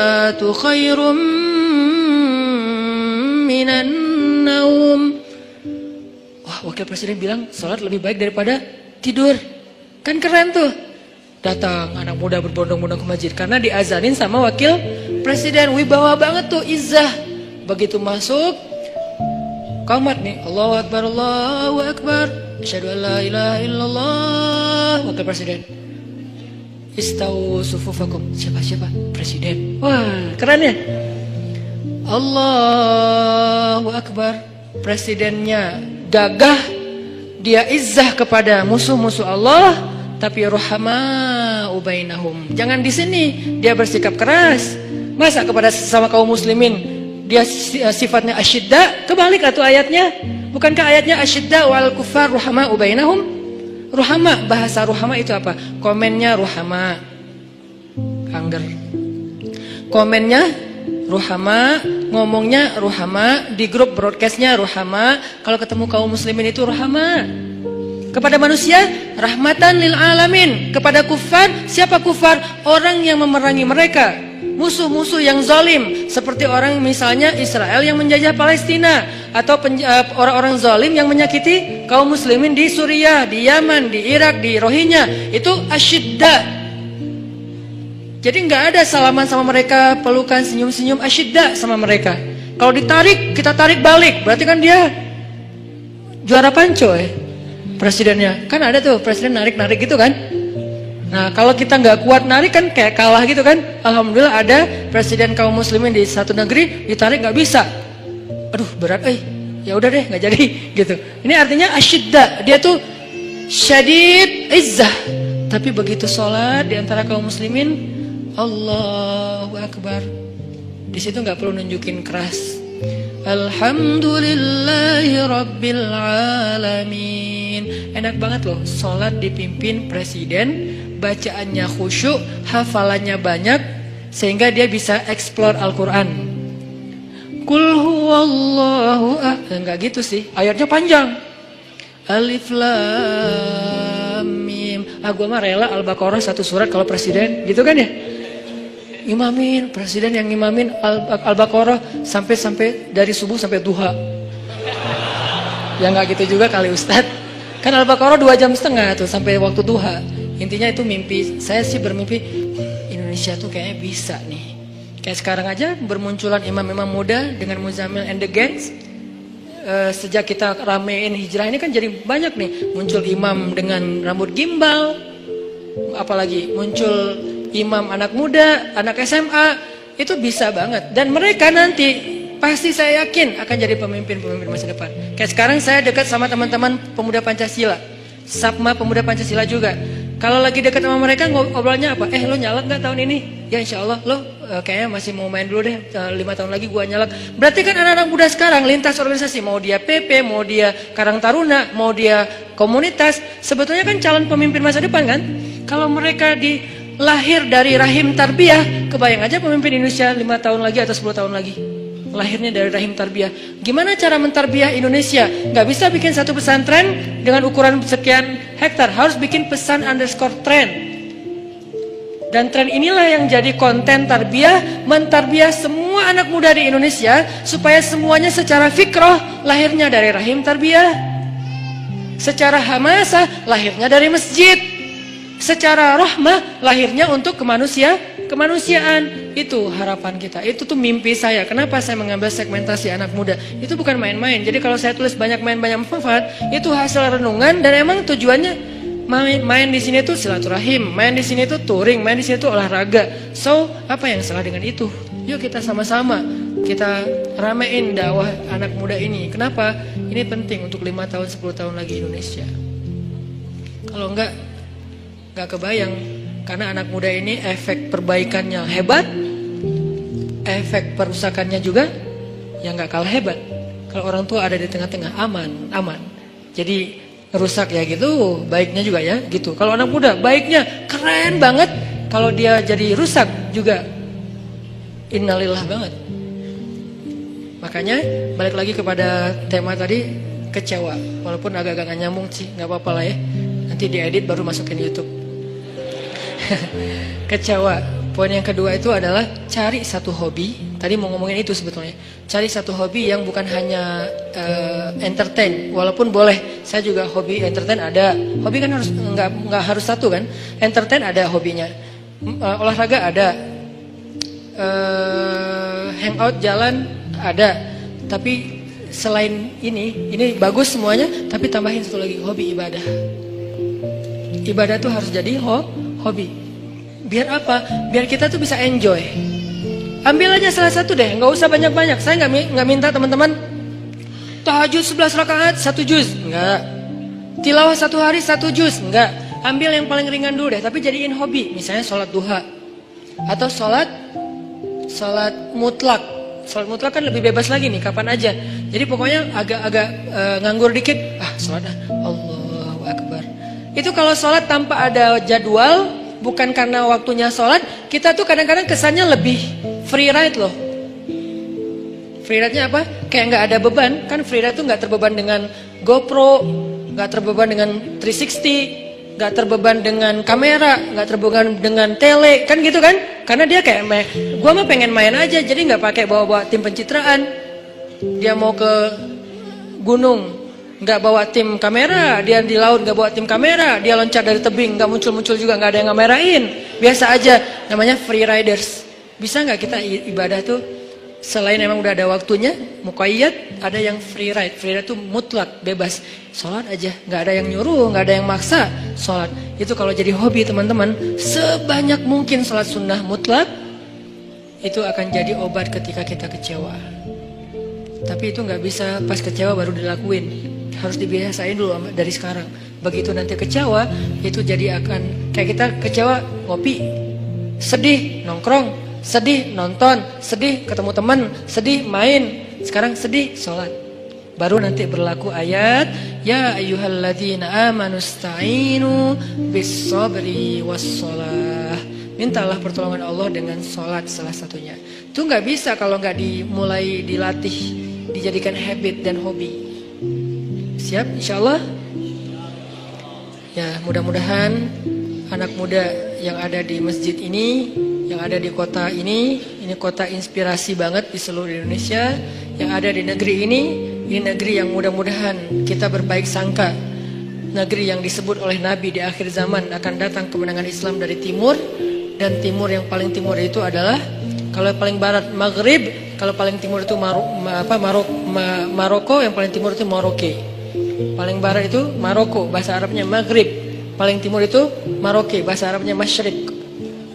As-salatu khairum minan naum. Wakil Presiden bilang sholat lebih baik daripada tidur. Kan keren tuh. Datang anak muda berbondong-bondong ke masjid. Karena diazanin sama Wakil Presiden. Wibawa banget tuh, izah. Begitu masuk, kamat nih. Allahu Akbar, Allahu Akbar. Asyadu an la ilaha illallah. Wakil Presiden. Istau sufufakum. Siapa-siapa? Presiden. Wah, keren ya? Allahu Akbar. Presidennya gagah, dia izzah kepada musuh-musuh Allah, tapi rohama ubainahum. Jangan di sini dia bersikap keras. Masa kepada sesama kaum muslimin dia eh, sifatnya asyidda? Kebalik atau ayatnya. Bukankah ayatnya asyidda wal kufar rohama ubainahum? Ruhama, bahasa ruhama itu apa? Komennya ruhama. Angger. Komennya ruhama, ngomongnya ruhama, di grup broadcastnya ruhama, kalau ketemu kaum muslimin itu ruhama. Kepada manusia, rahmatan lil alamin. Kepada kufar, siapa kufar? Orang yang memerangi mereka. Musuh-musuh yang zalim seperti orang misalnya Israel yang menjajah Palestina atau eh, orang-orang zalim yang menyakiti kaum muslimin di Suriah, di Yaman, di Irak, di Rohingya itu asyidda. Jadi nggak ada salaman sama mereka, pelukan senyum-senyum asyidda sama mereka. Kalau ditarik, kita tarik balik. Berarti kan dia juara panco ya presidennya. Kan ada tuh presiden narik-narik gitu kan. Nah kalau kita nggak kuat narik kan kayak kalah gitu kan. Alhamdulillah ada presiden kaum muslimin di satu negeri ditarik nggak bisa. Aduh berat eh. Ya udah deh nggak jadi gitu. Ini artinya asyidda. Dia tuh syadid izzah. Tapi begitu sholat di antara kaum muslimin, Allahu Akbar. Di situ nggak perlu nunjukin keras. Alhamdulillahi Rabbil Alamin Enak banget loh Sholat dipimpin presiden Bacaannya khusyuk Hafalannya banyak Sehingga dia bisa explore Al-Quran. Kul huwallahu ah Enggak gitu sih Ayatnya panjang. Alif lam mim. Ah gue mah rela Al-Baqarah satu surat kalau presiden Gitu kan ya? Imamin presiden yang imamin al-baqarah sampai sampai dari subuh sampai duha. Ya nggak gitu juga kali Ustad kan al-baqarah dua jam setengah tuh sampai waktu duha intinya itu mimpi saya sih bermimpi Indonesia tuh kayaknya bisa nih kayak sekarang aja bermunculan imam-imam muda dengan Muzamil and the Gangs Uh, sejak kita ramein hijrah ini kan jadi banyak nih muncul imam dengan rambut gimbal apalagi muncul imam anak muda, anak SMA, itu bisa banget. Dan mereka nanti pasti saya yakin akan jadi pemimpin-pemimpin masa depan. Kayak sekarang saya dekat sama teman-teman pemuda Pancasila. Sapma pemuda Pancasila juga. Kalau lagi dekat sama mereka ngobrolnya apa? Eh lo nyalak nggak tahun ini? Ya insya Allah lo uh, kayaknya masih mau main dulu deh. Uh, lima tahun lagi gua nyalak. Berarti kan anak-anak muda sekarang lintas organisasi. Mau dia PP, mau dia Karang Taruna, mau dia komunitas. Sebetulnya kan calon pemimpin masa depan kan? Kalau mereka di lahir dari rahim tarbiyah, kebayang aja pemimpin Indonesia 5 tahun lagi atau 10 tahun lagi. Lahirnya dari rahim tarbiyah. Gimana cara mentarbiah Indonesia? Gak bisa bikin satu pesantren dengan ukuran sekian hektar. Harus bikin pesan underscore trend. Dan tren inilah yang jadi konten tarbiyah, mentarbiah semua anak muda di Indonesia supaya semuanya secara fikroh lahirnya dari rahim tarbiyah. Secara hamasah lahirnya dari masjid secara rahmah lahirnya untuk kemanusia kemanusiaan. Itu harapan kita. Itu tuh mimpi saya. Kenapa saya mengambil segmentasi anak muda? Itu bukan main-main. Jadi kalau saya tulis banyak main banyak manfaat itu hasil renungan dan emang tujuannya main, main di sini tuh silaturahim main di sini tuh touring main di sini tuh olahraga. So apa yang salah dengan itu? Yuk kita sama-sama kita ramein dakwah anak muda ini. Kenapa? Ini penting untuk lima tahun 10 tahun lagi Indonesia. Kalau enggak Gak kebayang karena anak muda ini efek perbaikannya hebat, efek perusakannya juga yang gak kalah hebat. Kalau orang tua ada di tengah-tengah aman, aman. Jadi rusak ya gitu, baiknya juga ya gitu. Kalau anak muda baiknya keren banget, kalau dia jadi rusak juga innalillah banget. Makanya balik lagi kepada tema tadi kecewa, walaupun agak-agak nyambung sih, nggak apa-apa lah ya. Nanti diedit baru masukin YouTube. Kecewa. Poin yang kedua itu adalah cari satu hobi. Tadi mau ngomongin itu sebetulnya. Cari satu hobi yang bukan hanya uh, entertain, walaupun boleh. Saya juga hobi entertain ada. Hobi kan harus nggak nggak harus satu kan. Entertain ada hobinya. Uh, olahraga ada. Uh, hangout jalan ada. Tapi selain ini, ini bagus semuanya. Tapi tambahin satu lagi hobi ibadah. Ibadah tuh harus jadi ho hobi. Biar apa? Biar kita tuh bisa enjoy. Ambil aja salah satu deh, nggak usah banyak-banyak. Saya nggak nggak minta teman-teman tahajud 11 rakaat satu juz, nggak. Tilawah satu hari satu juz, nggak. Ambil yang paling ringan dulu deh, tapi jadiin hobi. Misalnya sholat duha atau sholat sholat mutlak. Sholat mutlak kan lebih bebas lagi nih, kapan aja. Jadi pokoknya agak-agak uh, nganggur dikit, ah sholat ah, Akbar. Itu kalau sholat tanpa ada jadwal, bukan karena waktunya sholat, kita tuh kadang-kadang kesannya lebih free ride loh. Free ride-nya apa? Kayak nggak ada beban, kan free ride tuh nggak terbeban dengan GoPro, nggak terbeban dengan 360, nggak terbeban dengan kamera, nggak terbeban dengan tele, kan gitu kan? Karena dia kayak main, gua mah pengen main aja, jadi nggak pakai bawa-bawa tim pencitraan. Dia mau ke gunung, nggak bawa tim kamera, dia di laut nggak bawa tim kamera, dia loncat dari tebing nggak muncul-muncul juga nggak ada yang ngamerain, biasa aja, namanya free riders. Bisa nggak kita ibadah tuh selain emang udah ada waktunya, mukayyad, ada yang free ride, free ride tuh mutlak, bebas, sholat aja, nggak ada yang nyuruh, nggak ada yang maksa, sholat. Itu kalau jadi hobi teman-teman, sebanyak mungkin sholat sunnah mutlak, itu akan jadi obat ketika kita kecewa. Tapi itu nggak bisa pas kecewa baru dilakuin harus dibiasain dulu dari sekarang. Begitu nanti kecewa, itu jadi akan kayak kita kecewa ngopi, sedih nongkrong, sedih nonton, sedih ketemu teman, sedih main. Sekarang sedih sholat. Baru nanti berlaku ayat Ya ayyuhalladzina amanu sta'inu bis sabri was sholah Mintalah pertolongan Allah dengan sholat salah satunya Itu nggak bisa kalau nggak dimulai dilatih Dijadikan habit dan hobi Siap insya Allah Ya mudah-mudahan anak muda yang ada di masjid ini Yang ada di kota ini Ini kota inspirasi banget di seluruh Indonesia Yang ada di negeri ini Ini negeri yang mudah-mudahan kita berbaik sangka. Negeri yang disebut oleh Nabi di akhir zaman Akan datang kemenangan Islam dari timur Dan timur yang paling timur itu adalah Kalau paling barat Maghrib Kalau paling timur itu Marok, apa, Marok, Maroko Yang paling timur itu Maroke Paling barat itu Maroko, bahasa Arabnya Maghrib. Paling timur itu Maroke, bahasa Arabnya Masyrik.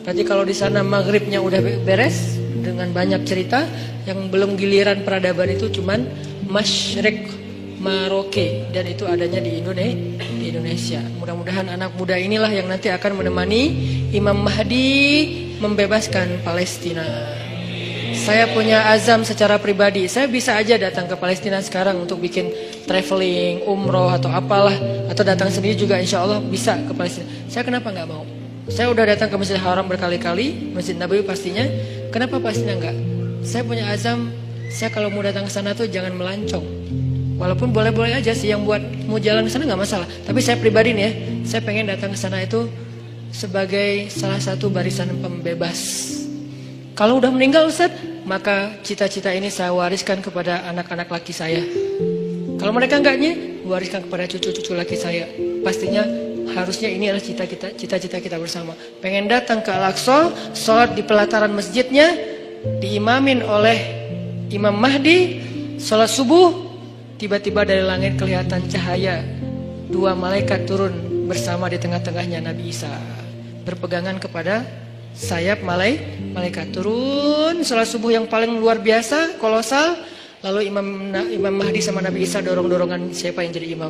Berarti kalau di sana Maghribnya udah beres dengan banyak cerita, yang belum giliran peradaban itu cuman Masyrik, Maroke dan itu adanya di Indonesia. Di Indonesia. Mudah-mudahan anak muda inilah yang nanti akan menemani Imam Mahdi membebaskan Palestina. Saya punya azam secara pribadi. Saya bisa aja datang ke Palestina sekarang untuk bikin traveling, umroh atau apalah. Atau datang sendiri juga insya Allah bisa ke Palestina. Saya kenapa nggak mau? Saya udah datang ke Masjid Haram berkali-kali, Masjid Nabawi pastinya. Kenapa Palestina nggak? Saya punya azam, saya kalau mau datang ke sana tuh jangan melancong. Walaupun boleh-boleh aja sih yang buat mau jalan ke sana nggak masalah. Tapi saya pribadi nih ya, saya pengen datang ke sana itu sebagai salah satu barisan pembebas. Kalau udah meninggal Ustaz, maka cita-cita ini saya wariskan kepada anak-anak laki saya. Kalau mereka enggaknya, wariskan kepada cucu-cucu laki saya. Pastinya harusnya ini adalah cita-cita cita-cita kita bersama. Pengen datang ke Al-Aqsa, sholat di pelataran masjidnya, diimamin oleh Imam Mahdi, sholat subuh, tiba-tiba dari langit kelihatan cahaya. Dua malaikat turun bersama di tengah-tengahnya Nabi Isa. Berpegangan kepada sayap malai, malaikat turun sholat subuh yang paling luar biasa, kolosal. Lalu Imam Imam Mahdi sama Nabi Isa dorong-dorongan siapa yang jadi imam.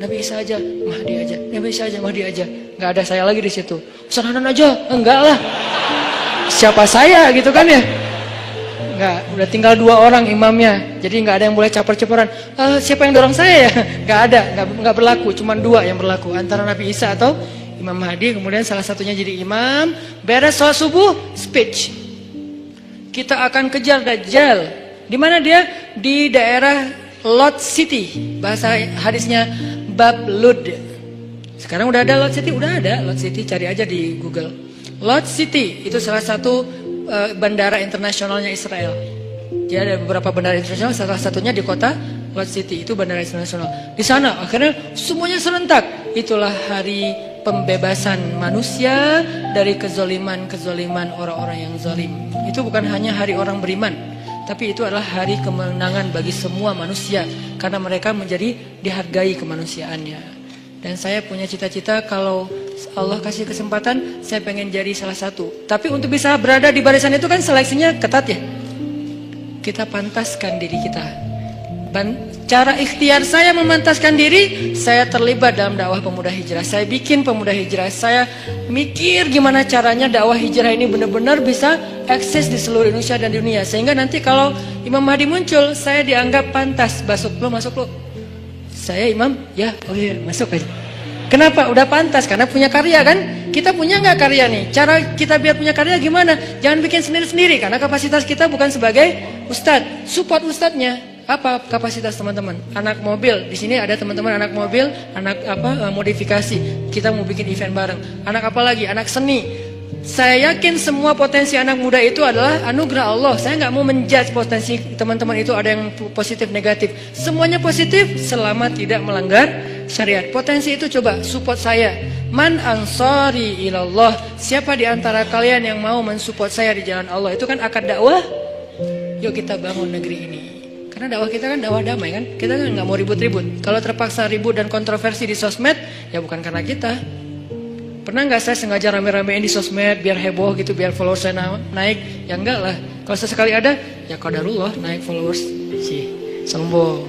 Nabi Isa aja, Mahdi aja, Nabi Isa aja, Mahdi aja. Nggak ada saya lagi di situ. Sananan aja, enggak lah. Siapa saya gitu kan ya? Enggak, udah tinggal dua orang imamnya. Jadi nggak ada yang boleh caper-caperan. Uh, siapa yang dorong saya ya? Nggak ada, nggak, nggak berlaku. Cuma dua yang berlaku antara Nabi Isa atau Imam Mahdi kemudian salah satunya jadi imam. Beres sholat subuh speech. Kita akan kejar Dajjal. Di mana dia? Di daerah Lot City. Bahasa hadisnya Bab Lud. Sekarang udah ada Lot City? Udah ada. Lot City cari aja di Google. Lot City itu salah satu uh, bandara internasionalnya Israel. Dia ada beberapa bandara internasional salah satunya di kota Lot City. Itu bandara internasional. Di sana akhirnya semuanya serentak. Itulah hari pembebasan manusia dari kezoliman-kezoliman orang-orang yang zolim. Itu bukan hanya hari orang beriman, tapi itu adalah hari kemenangan bagi semua manusia karena mereka menjadi dihargai kemanusiaannya. Dan saya punya cita-cita kalau Allah kasih kesempatan, saya pengen jadi salah satu. Tapi untuk bisa berada di barisan itu kan seleksinya ketat ya. Kita pantaskan diri kita Cara ikhtiar saya memantaskan diri, saya terlibat dalam dakwah pemuda hijrah. Saya bikin pemuda hijrah. Saya mikir gimana caranya dakwah hijrah ini benar-benar bisa eksis di seluruh Indonesia dan dunia. Sehingga nanti kalau Imam Mahdi muncul, saya dianggap pantas. Masuk lo, masuk lo. Saya imam, ya, oh iya, masuk aja. Kenapa? Udah pantas karena punya karya kan? Kita punya nggak karya nih? Cara kita biar punya karya gimana? Jangan bikin sendiri-sendiri karena kapasitas kita bukan sebagai ustadz. Support ustadznya. Apa kapasitas teman-teman? Anak mobil. Di sini ada teman-teman anak mobil, anak apa eh, modifikasi. Kita mau bikin event bareng. Anak apa lagi? Anak seni. Saya yakin semua potensi anak muda itu adalah anugerah Allah. Saya nggak mau menjudge potensi teman-teman itu ada yang positif negatif. Semuanya positif selama tidak melanggar syariat. Potensi itu coba support saya. Man ansari ilallah. Siapa di antara kalian yang mau mensupport saya di jalan Allah? Itu kan akad dakwah. Yuk kita bangun negeri ini. Karena dakwah kita kan dakwah damai kan. Kita kan nggak mau ribut-ribut. Kalau terpaksa ribut dan kontroversi di sosmed, ya bukan karena kita. Pernah nggak saya sengaja rame-ramein di sosmed biar heboh gitu, biar followers saya naik? Ya enggak lah. Kalau sesekali ada, ya kadarullah naik followers. Sih, sombong.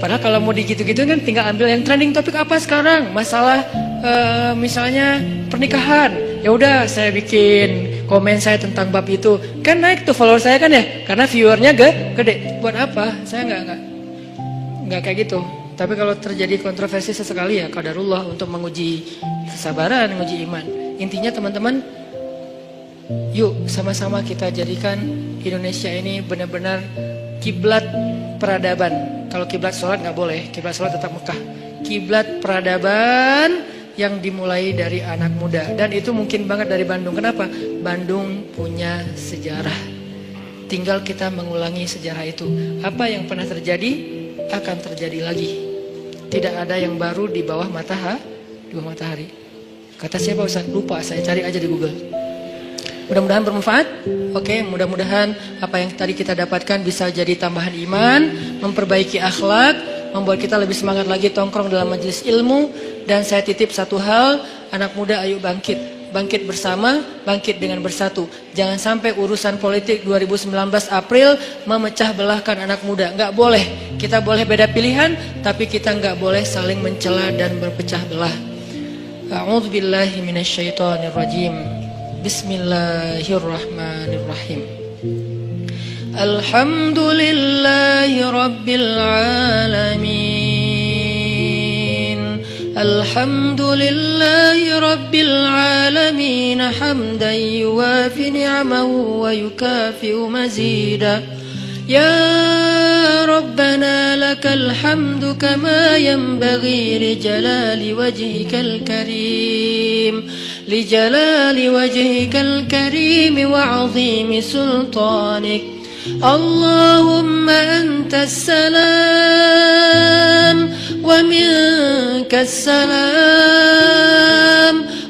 Padahal kalau mau digitu-gitu kan tinggal ambil yang trending topik apa sekarang? Masalah uh, misalnya pernikahan. Ya udah saya bikin komen saya tentang bab itu. Kan naik tuh follower saya kan ya? Karena viewernya gede. Buat apa? Saya nggak nggak nggak kayak gitu. Tapi kalau terjadi kontroversi sesekali ya kadarullah untuk menguji kesabaran, menguji iman. Intinya teman-teman, yuk sama-sama kita jadikan Indonesia ini benar-benar kiblat peradaban. Kalau kiblat sholat nggak boleh, kiblat sholat tetap Mekah. Kiblat peradaban yang dimulai dari anak muda dan itu mungkin banget dari Bandung. Kenapa? Bandung punya sejarah. Tinggal kita mengulangi sejarah itu. Apa yang pernah terjadi akan terjadi lagi. Tidak ada yang baru di bawah matahari, bawah matahari. Kata siapa Ustaz? Lupa, saya cari aja di Google. Mudah-mudahan bermanfaat. Oke, mudah-mudahan apa yang tadi kita dapatkan bisa jadi tambahan iman, memperbaiki akhlak, membuat kita lebih semangat lagi tongkrong dalam majelis ilmu. Dan saya titip satu hal, anak muda ayo bangkit bangkit bersama, bangkit dengan bersatu. Jangan sampai urusan politik 2019 April memecah belahkan anak muda. Enggak boleh. Kita boleh beda pilihan, tapi kita enggak boleh saling mencela dan berpecah belah. A'udzu billahi Bismillahirrahmanirrahim. Alhamdulillahi rabbil alamin. الحمد لله رب العالمين حمدا يوافي نعمه ويكافئ مزيدا يا ربنا لك الحمد كما ينبغي لجلال وجهك الكريم لجلال وجهك الكريم وعظيم سلطانك اللهم أنت السلام ومنك السلام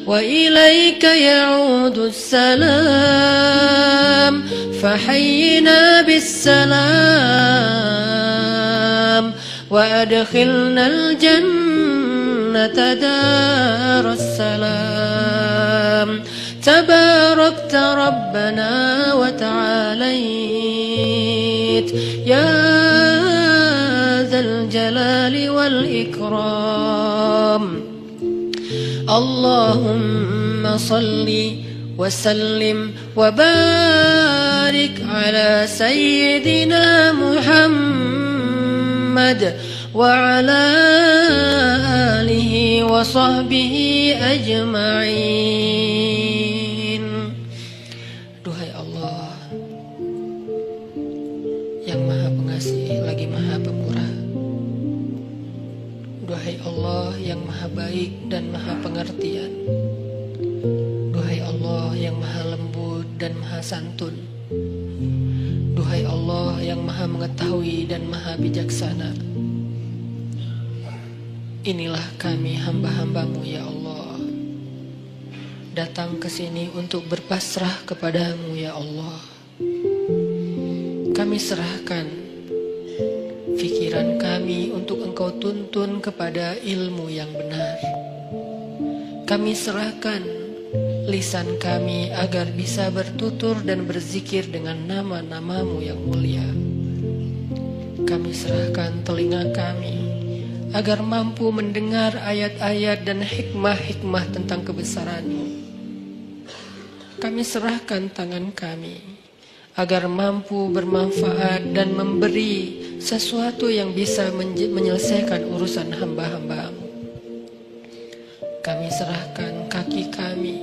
وإليك يعود السلام فحينا بالسلام وأدخلنا الجنة دار السلام. تباركت ربنا وتعاليت. يا ذا الجلال والإكرام. اللهم صل وسلم وبارك على سيدنا محمد وعلى آله وصحبه أجمعين Duhai Allah yang maha pengasih lagi maha pemurah Duhai Allah yang maha baik dan maha pengertian Duhai Allah yang maha lembut dan maha santun Duhai Allah yang maha mengetahui dan maha bijaksana Inilah kami hamba-hambamu ya Allah. Datang ke sini untuk berpasrah kepadamu ya Allah. Kami serahkan Pikiran kami untuk engkau tuntun kepada ilmu yang benar. Kami serahkan lisan kami agar bisa bertutur dan berzikir dengan nama-namamu yang mulia. Kami serahkan telinga kami agar mampu mendengar ayat-ayat dan hikmah-hikmah tentang kebesaranmu. Kami serahkan tangan kami agar mampu bermanfaat dan memberi sesuatu yang bisa menyelesaikan urusan hamba-hambamu. Kami serahkan kaki kami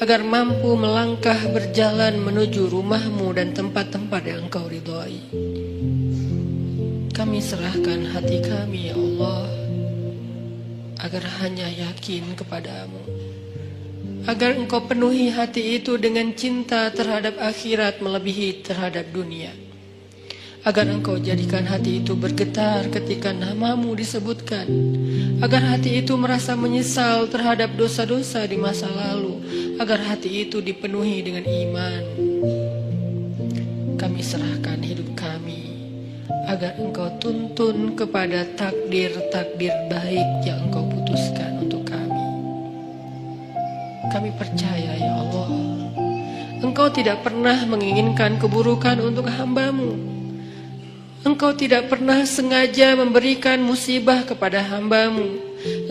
agar mampu melangkah berjalan menuju rumahmu dan tempat-tempat yang engkau ridhoi. Kami serahkan hati kami ya Allah Agar hanya yakin kepadamu agar engkau penuhi hati itu dengan cinta terhadap akhirat melebihi terhadap dunia. Agar engkau jadikan hati itu bergetar ketika namamu disebutkan. Agar hati itu merasa menyesal terhadap dosa-dosa di masa lalu. Agar hati itu dipenuhi dengan iman. Kami serahkan hidup kami agar engkau tuntun kepada takdir-takdir baik yang engkau putuskan untuk kami. Kami percaya ya Allah, engkau tidak pernah menginginkan keburukan untuk hambamu. Engkau tidak pernah sengaja memberikan musibah kepada hambamu.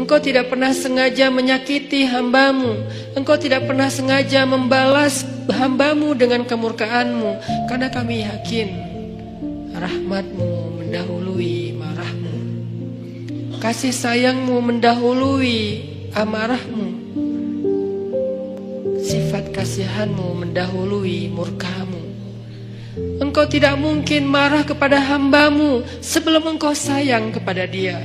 Engkau tidak pernah sengaja menyakiti hambamu. Engkau tidak pernah sengaja membalas hambamu dengan kemurkaanmu. Karena kami yakin rahmatmu mendahului marahmu kasih sayangmu mendahului amarahmu sifat kasihanmu mendahului murkamu engkau tidak mungkin marah kepada hambamu sebelum engkau sayang kepada dia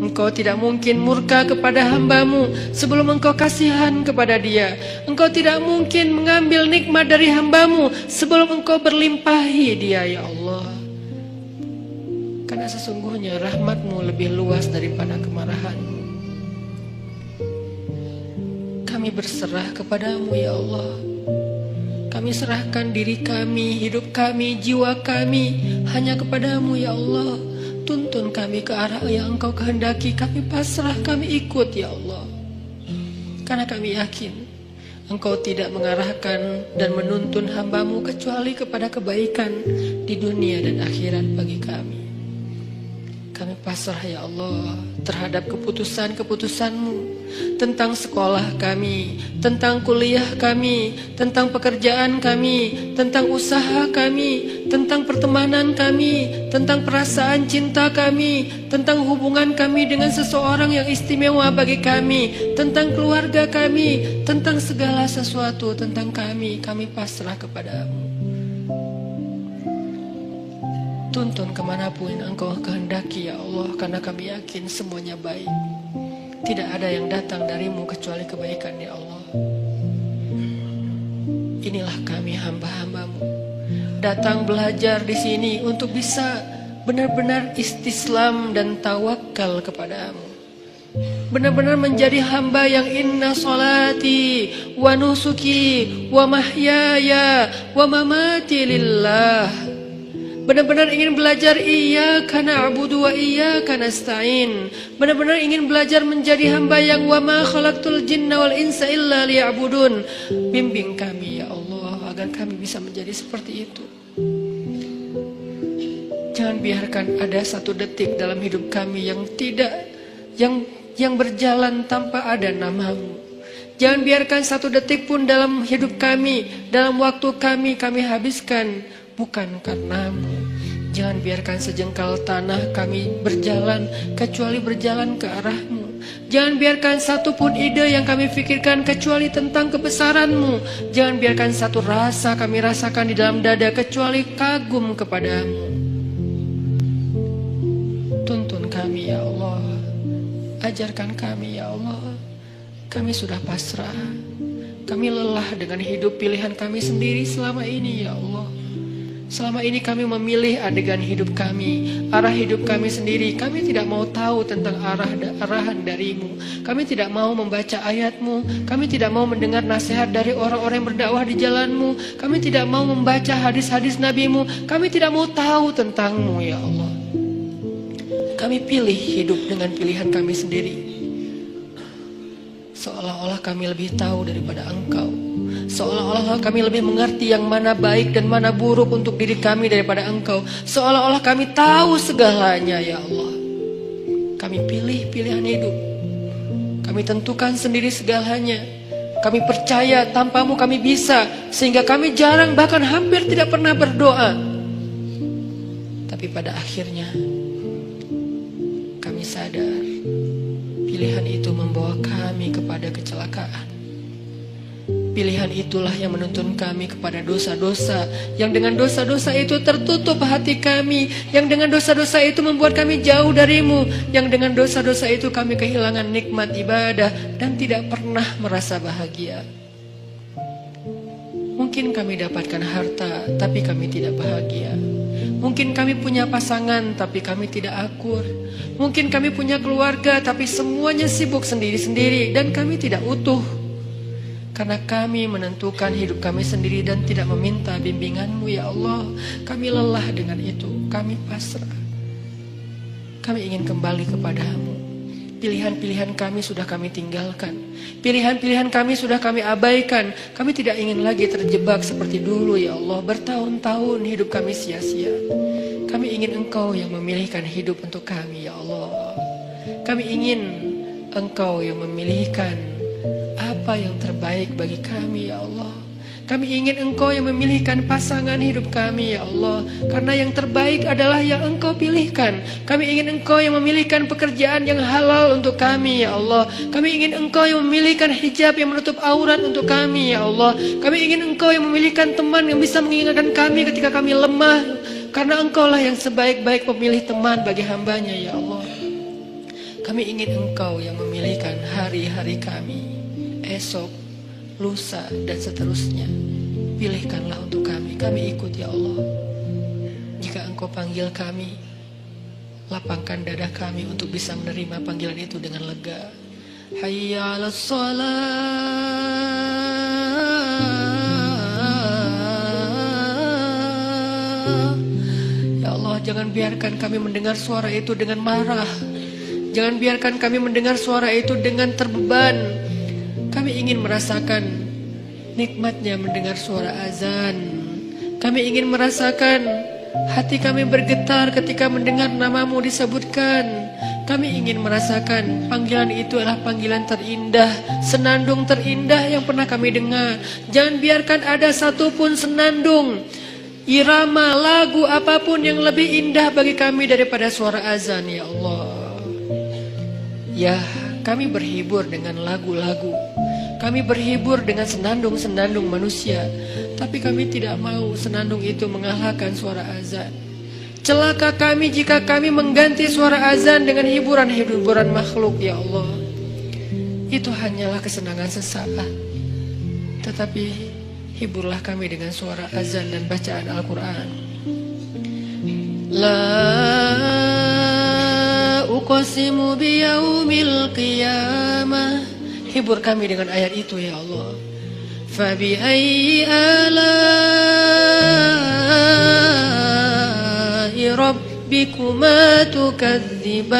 Engkau tidak mungkin murka kepada hambamu sebelum engkau kasihan kepada dia. Engkau tidak mungkin mengambil nikmat dari hambamu sebelum engkau berlimpahi dia, ya Allah. Karena sesungguhnya rahmatmu lebih luas daripada kemarahanmu. Kami berserah kepadamu ya Allah. Kami serahkan diri kami, hidup kami, jiwa kami hanya kepadamu ya Allah. Tuntun kami ke arah yang engkau kehendaki. Kami pasrah, kami ikut ya Allah. Karena kami yakin Engkau tidak mengarahkan dan menuntun hambamu kecuali kepada kebaikan di dunia dan akhirat bagi kami. Pasrah ya Allah terhadap keputusan-keputusanmu tentang sekolah kami, tentang kuliah kami, tentang pekerjaan kami, tentang usaha kami, tentang pertemanan kami, tentang perasaan cinta kami, tentang hubungan kami dengan seseorang yang istimewa bagi kami, tentang keluarga kami, tentang segala sesuatu tentang kami, kami pasrah kepadamu. Tuntun ke mana pun engkau kehendaki ya Allah Karena kami yakin semuanya baik. Tidak ada yang datang darimu kecuali kebaikan ya Allah. Inilah kami hamba-hambamu. Datang belajar di sini untuk bisa benar-benar istislam dan tawakal kepadamu. Benar-benar menjadi hamba yang inna salati wa nusuki wa mahyaya wa mamati lillah Benar-benar ingin belajar iya karena abudu wa iya karena stain. Benar-benar ingin belajar menjadi hamba yang wa ma khalaqtul jinna wal insa illa liya'budun. Bimbing kami ya Allah agar kami bisa menjadi seperti itu. Jangan biarkan ada satu detik dalam hidup kami yang tidak yang yang berjalan tanpa ada namamu. Jangan biarkan satu detik pun dalam hidup kami, dalam waktu kami kami habiskan bukan karenamu. Jangan biarkan sejengkal tanah kami berjalan kecuali berjalan ke arahmu. Jangan biarkan satu pun ide yang kami pikirkan kecuali tentang kebesaranmu. Jangan biarkan satu rasa kami rasakan di dalam dada kecuali kagum kepadamu. Tuntun kami ya Allah. Ajarkan kami ya Allah. Kami sudah pasrah. Kami lelah dengan hidup pilihan kami sendiri selama ini ya Allah. Selama ini kami memilih adegan hidup kami, arah hidup kami sendiri. Kami tidak mau tahu tentang arah arahan darimu. Kami tidak mau membaca ayatmu. Kami tidak mau mendengar nasihat dari orang-orang yang berdakwah di jalanmu. Kami tidak mau membaca hadis-hadis nabimu. Kami tidak mau tahu tentangmu ya Allah. Kami pilih hidup dengan pilihan kami sendiri. Seolah-olah kami lebih tahu daripada engkau. Seolah-olah kami lebih mengerti yang mana baik dan mana buruk untuk diri kami daripada engkau. Seolah-olah kami tahu segalanya ya Allah. Kami pilih pilihan hidup. Kami tentukan sendiri segalanya. Kami percaya tanpamu kami bisa. Sehingga kami jarang bahkan hampir tidak pernah berdoa. Tapi pada akhirnya kami sadar pilihan itu membawa kami kepada kecelakaan. Pilihan itulah yang menuntun kami kepada dosa-dosa Yang dengan dosa-dosa itu tertutup hati kami Yang dengan dosa-dosa itu membuat kami jauh darimu Yang dengan dosa-dosa itu kami kehilangan nikmat ibadah Dan tidak pernah merasa bahagia. Mungkin kami dapatkan harta Tapi kami tidak bahagia. Mungkin kami punya pasangan Tapi kami tidak akur. Mungkin kami punya keluarga Tapi semuanya sibuk sendiri-sendiri Dan kami tidak utuh karena kami menentukan hidup kami sendiri dan tidak meminta bimbinganmu ya Allah. Kami lelah dengan itu, kami pasrah. Kami ingin kembali kepadamu. Pilihan-pilihan kami sudah kami tinggalkan. Pilihan-pilihan kami sudah kami abaikan. Kami tidak ingin lagi terjebak seperti dulu ya Allah. Bertahun-tahun hidup kami sia-sia. Kami ingin Engkau yang memilihkan hidup untuk kami ya Allah. Kami ingin Engkau yang memilihkan apa yang terbaik bagi kami ya Allah. Kami ingin Engkau yang memilihkan pasangan hidup kami ya Allah. Karena yang terbaik adalah yang Engkau pilihkan. Kami ingin Engkau yang memilihkan pekerjaan yang halal untuk kami ya Allah. Kami ingin Engkau yang memilihkan hijab yang menutup aurat untuk kami ya Allah. Kami ingin Engkau yang memilihkan teman yang bisa mengingatkan kami ketika kami lemah. Karena Engkau lah yang sebaik-baik pemilih teman bagi hambanya ya Allah. Kami ingin Engkau yang memilihkan hari-hari kami esok, lusa, dan seterusnya. Pilihkanlah untuk kami, kami ikut ya Allah. Jika engkau panggil kami, lapangkan dada kami untuk bisa menerima panggilan itu dengan lega. Hayya ala Ya Allah, jangan biarkan kami mendengar suara itu dengan marah. Jangan biarkan kami mendengar suara itu dengan terbeban. Kami ingin merasakan nikmatnya mendengar suara azan. Kami ingin merasakan hati kami bergetar ketika mendengar namamu disebutkan. Kami ingin merasakan panggilan itu adalah panggilan terindah, senandung terindah yang pernah kami dengar. Jangan biarkan ada satupun senandung, irama, lagu apa pun yang lebih indah bagi kami daripada suara azan, ya Allah. Ya, kami berhibur dengan lagu-lagu kami berhibur dengan senandung-senandung manusia, tapi kami tidak mau senandung itu mengalahkan suara azan. Celaka kami jika kami mengganti suara azan dengan hiburan-hiburan makhluk, ya Allah. Itu hanyalah kesenangan sesaat. Tetapi hiburlah kami dengan suara azan dan bacaan Al-Quran. La uqsimu biyaumil qiyamah Hibur kami dengan ayat itu ya Allah. Ayyi ala'i rabbikuma tukadziban.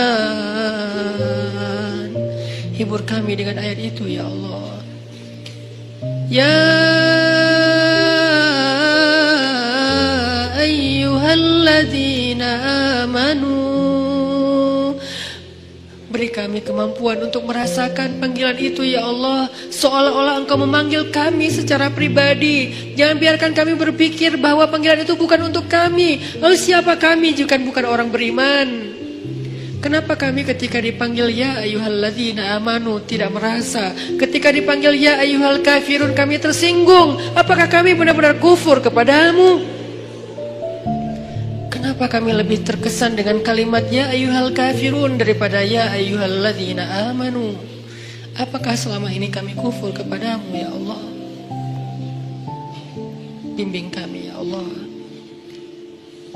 Hibur kami dengan ayat itu ya Allah. Ya ayyuhalladzina amanu Beri kami kemampuan untuk merasakan panggilan itu ya Allah. Seolah-olah engkau memanggil kami secara pribadi. Jangan biarkan kami berpikir bahwa panggilan itu bukan untuk kami. Lalu siapa kami jika bukan orang beriman? Kenapa kami ketika dipanggil ya ayyuhalladzina amanu tidak merasa? Ketika dipanggil ya ayyuhal kafirun kami tersinggung. Apakah kami benar-benar kufur kepadamu Kenapa kami lebih terkesan dengan kalimat ya ayyuhal kafirun daripada ya ayyuhal ladzina amanu? Apakah selama ini kami kufur kepadamu ya Allah? Bimbing kami ya Allah.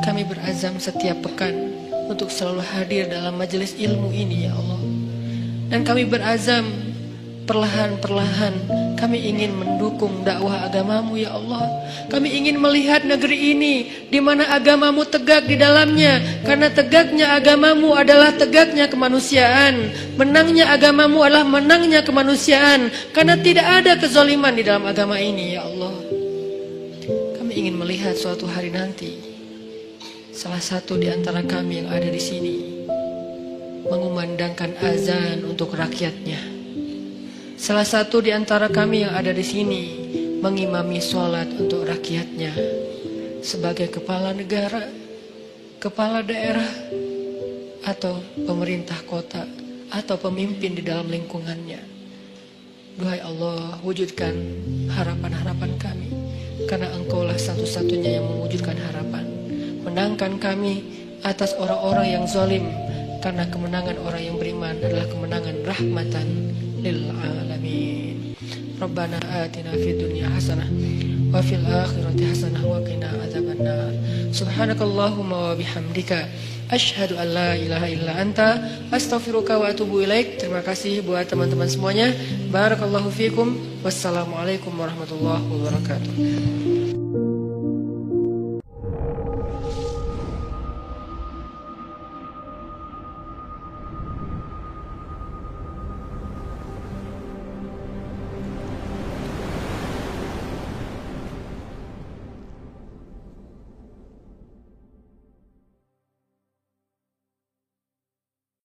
Kami berazam setiap pekan untuk selalu hadir dalam majelis ilmu ini ya Allah. Dan kami berazam Perlahan-perlahan kami ingin mendukung dakwah agamamu ya Allah. Kami ingin melihat negeri ini di mana agamamu tegak di dalamnya. Karena tegaknya agamamu adalah tegaknya kemanusiaan. Menangnya agamamu adalah menangnya kemanusiaan. Karena tidak ada kezoliman di dalam agama ini ya Allah. Kami ingin melihat suatu hari nanti. Salah satu di antara kami yang ada di sini. Mengumandangkan azan untuk rakyatnya Salah satu di antara kami yang ada di sini mengimami sholat untuk rakyatnya sebagai kepala negara, kepala daerah, atau pemerintah kota, atau pemimpin di dalam lingkungannya. Duhai Allah, wujudkan harapan-harapan kami. Karena engkaulah satu-satunya yang mewujudkan harapan. Menangkan kami atas orang-orang yang zalim. Karena kemenangan orang yang beriman adalah kemenangan rahmatan lil alamin. Rabbana atina fid dunya hasanah wa fil akhirati hasanah wa qina adzabannar. Subhanakallahumma wa bihamdika asyhadu an la ilaha illa anta astaghfiruka wa atubu ilaik. Terima kasih buat teman-teman semuanya. Barakallahu fikum. Wassalamualaikum warahmatullahi wabarakatuh.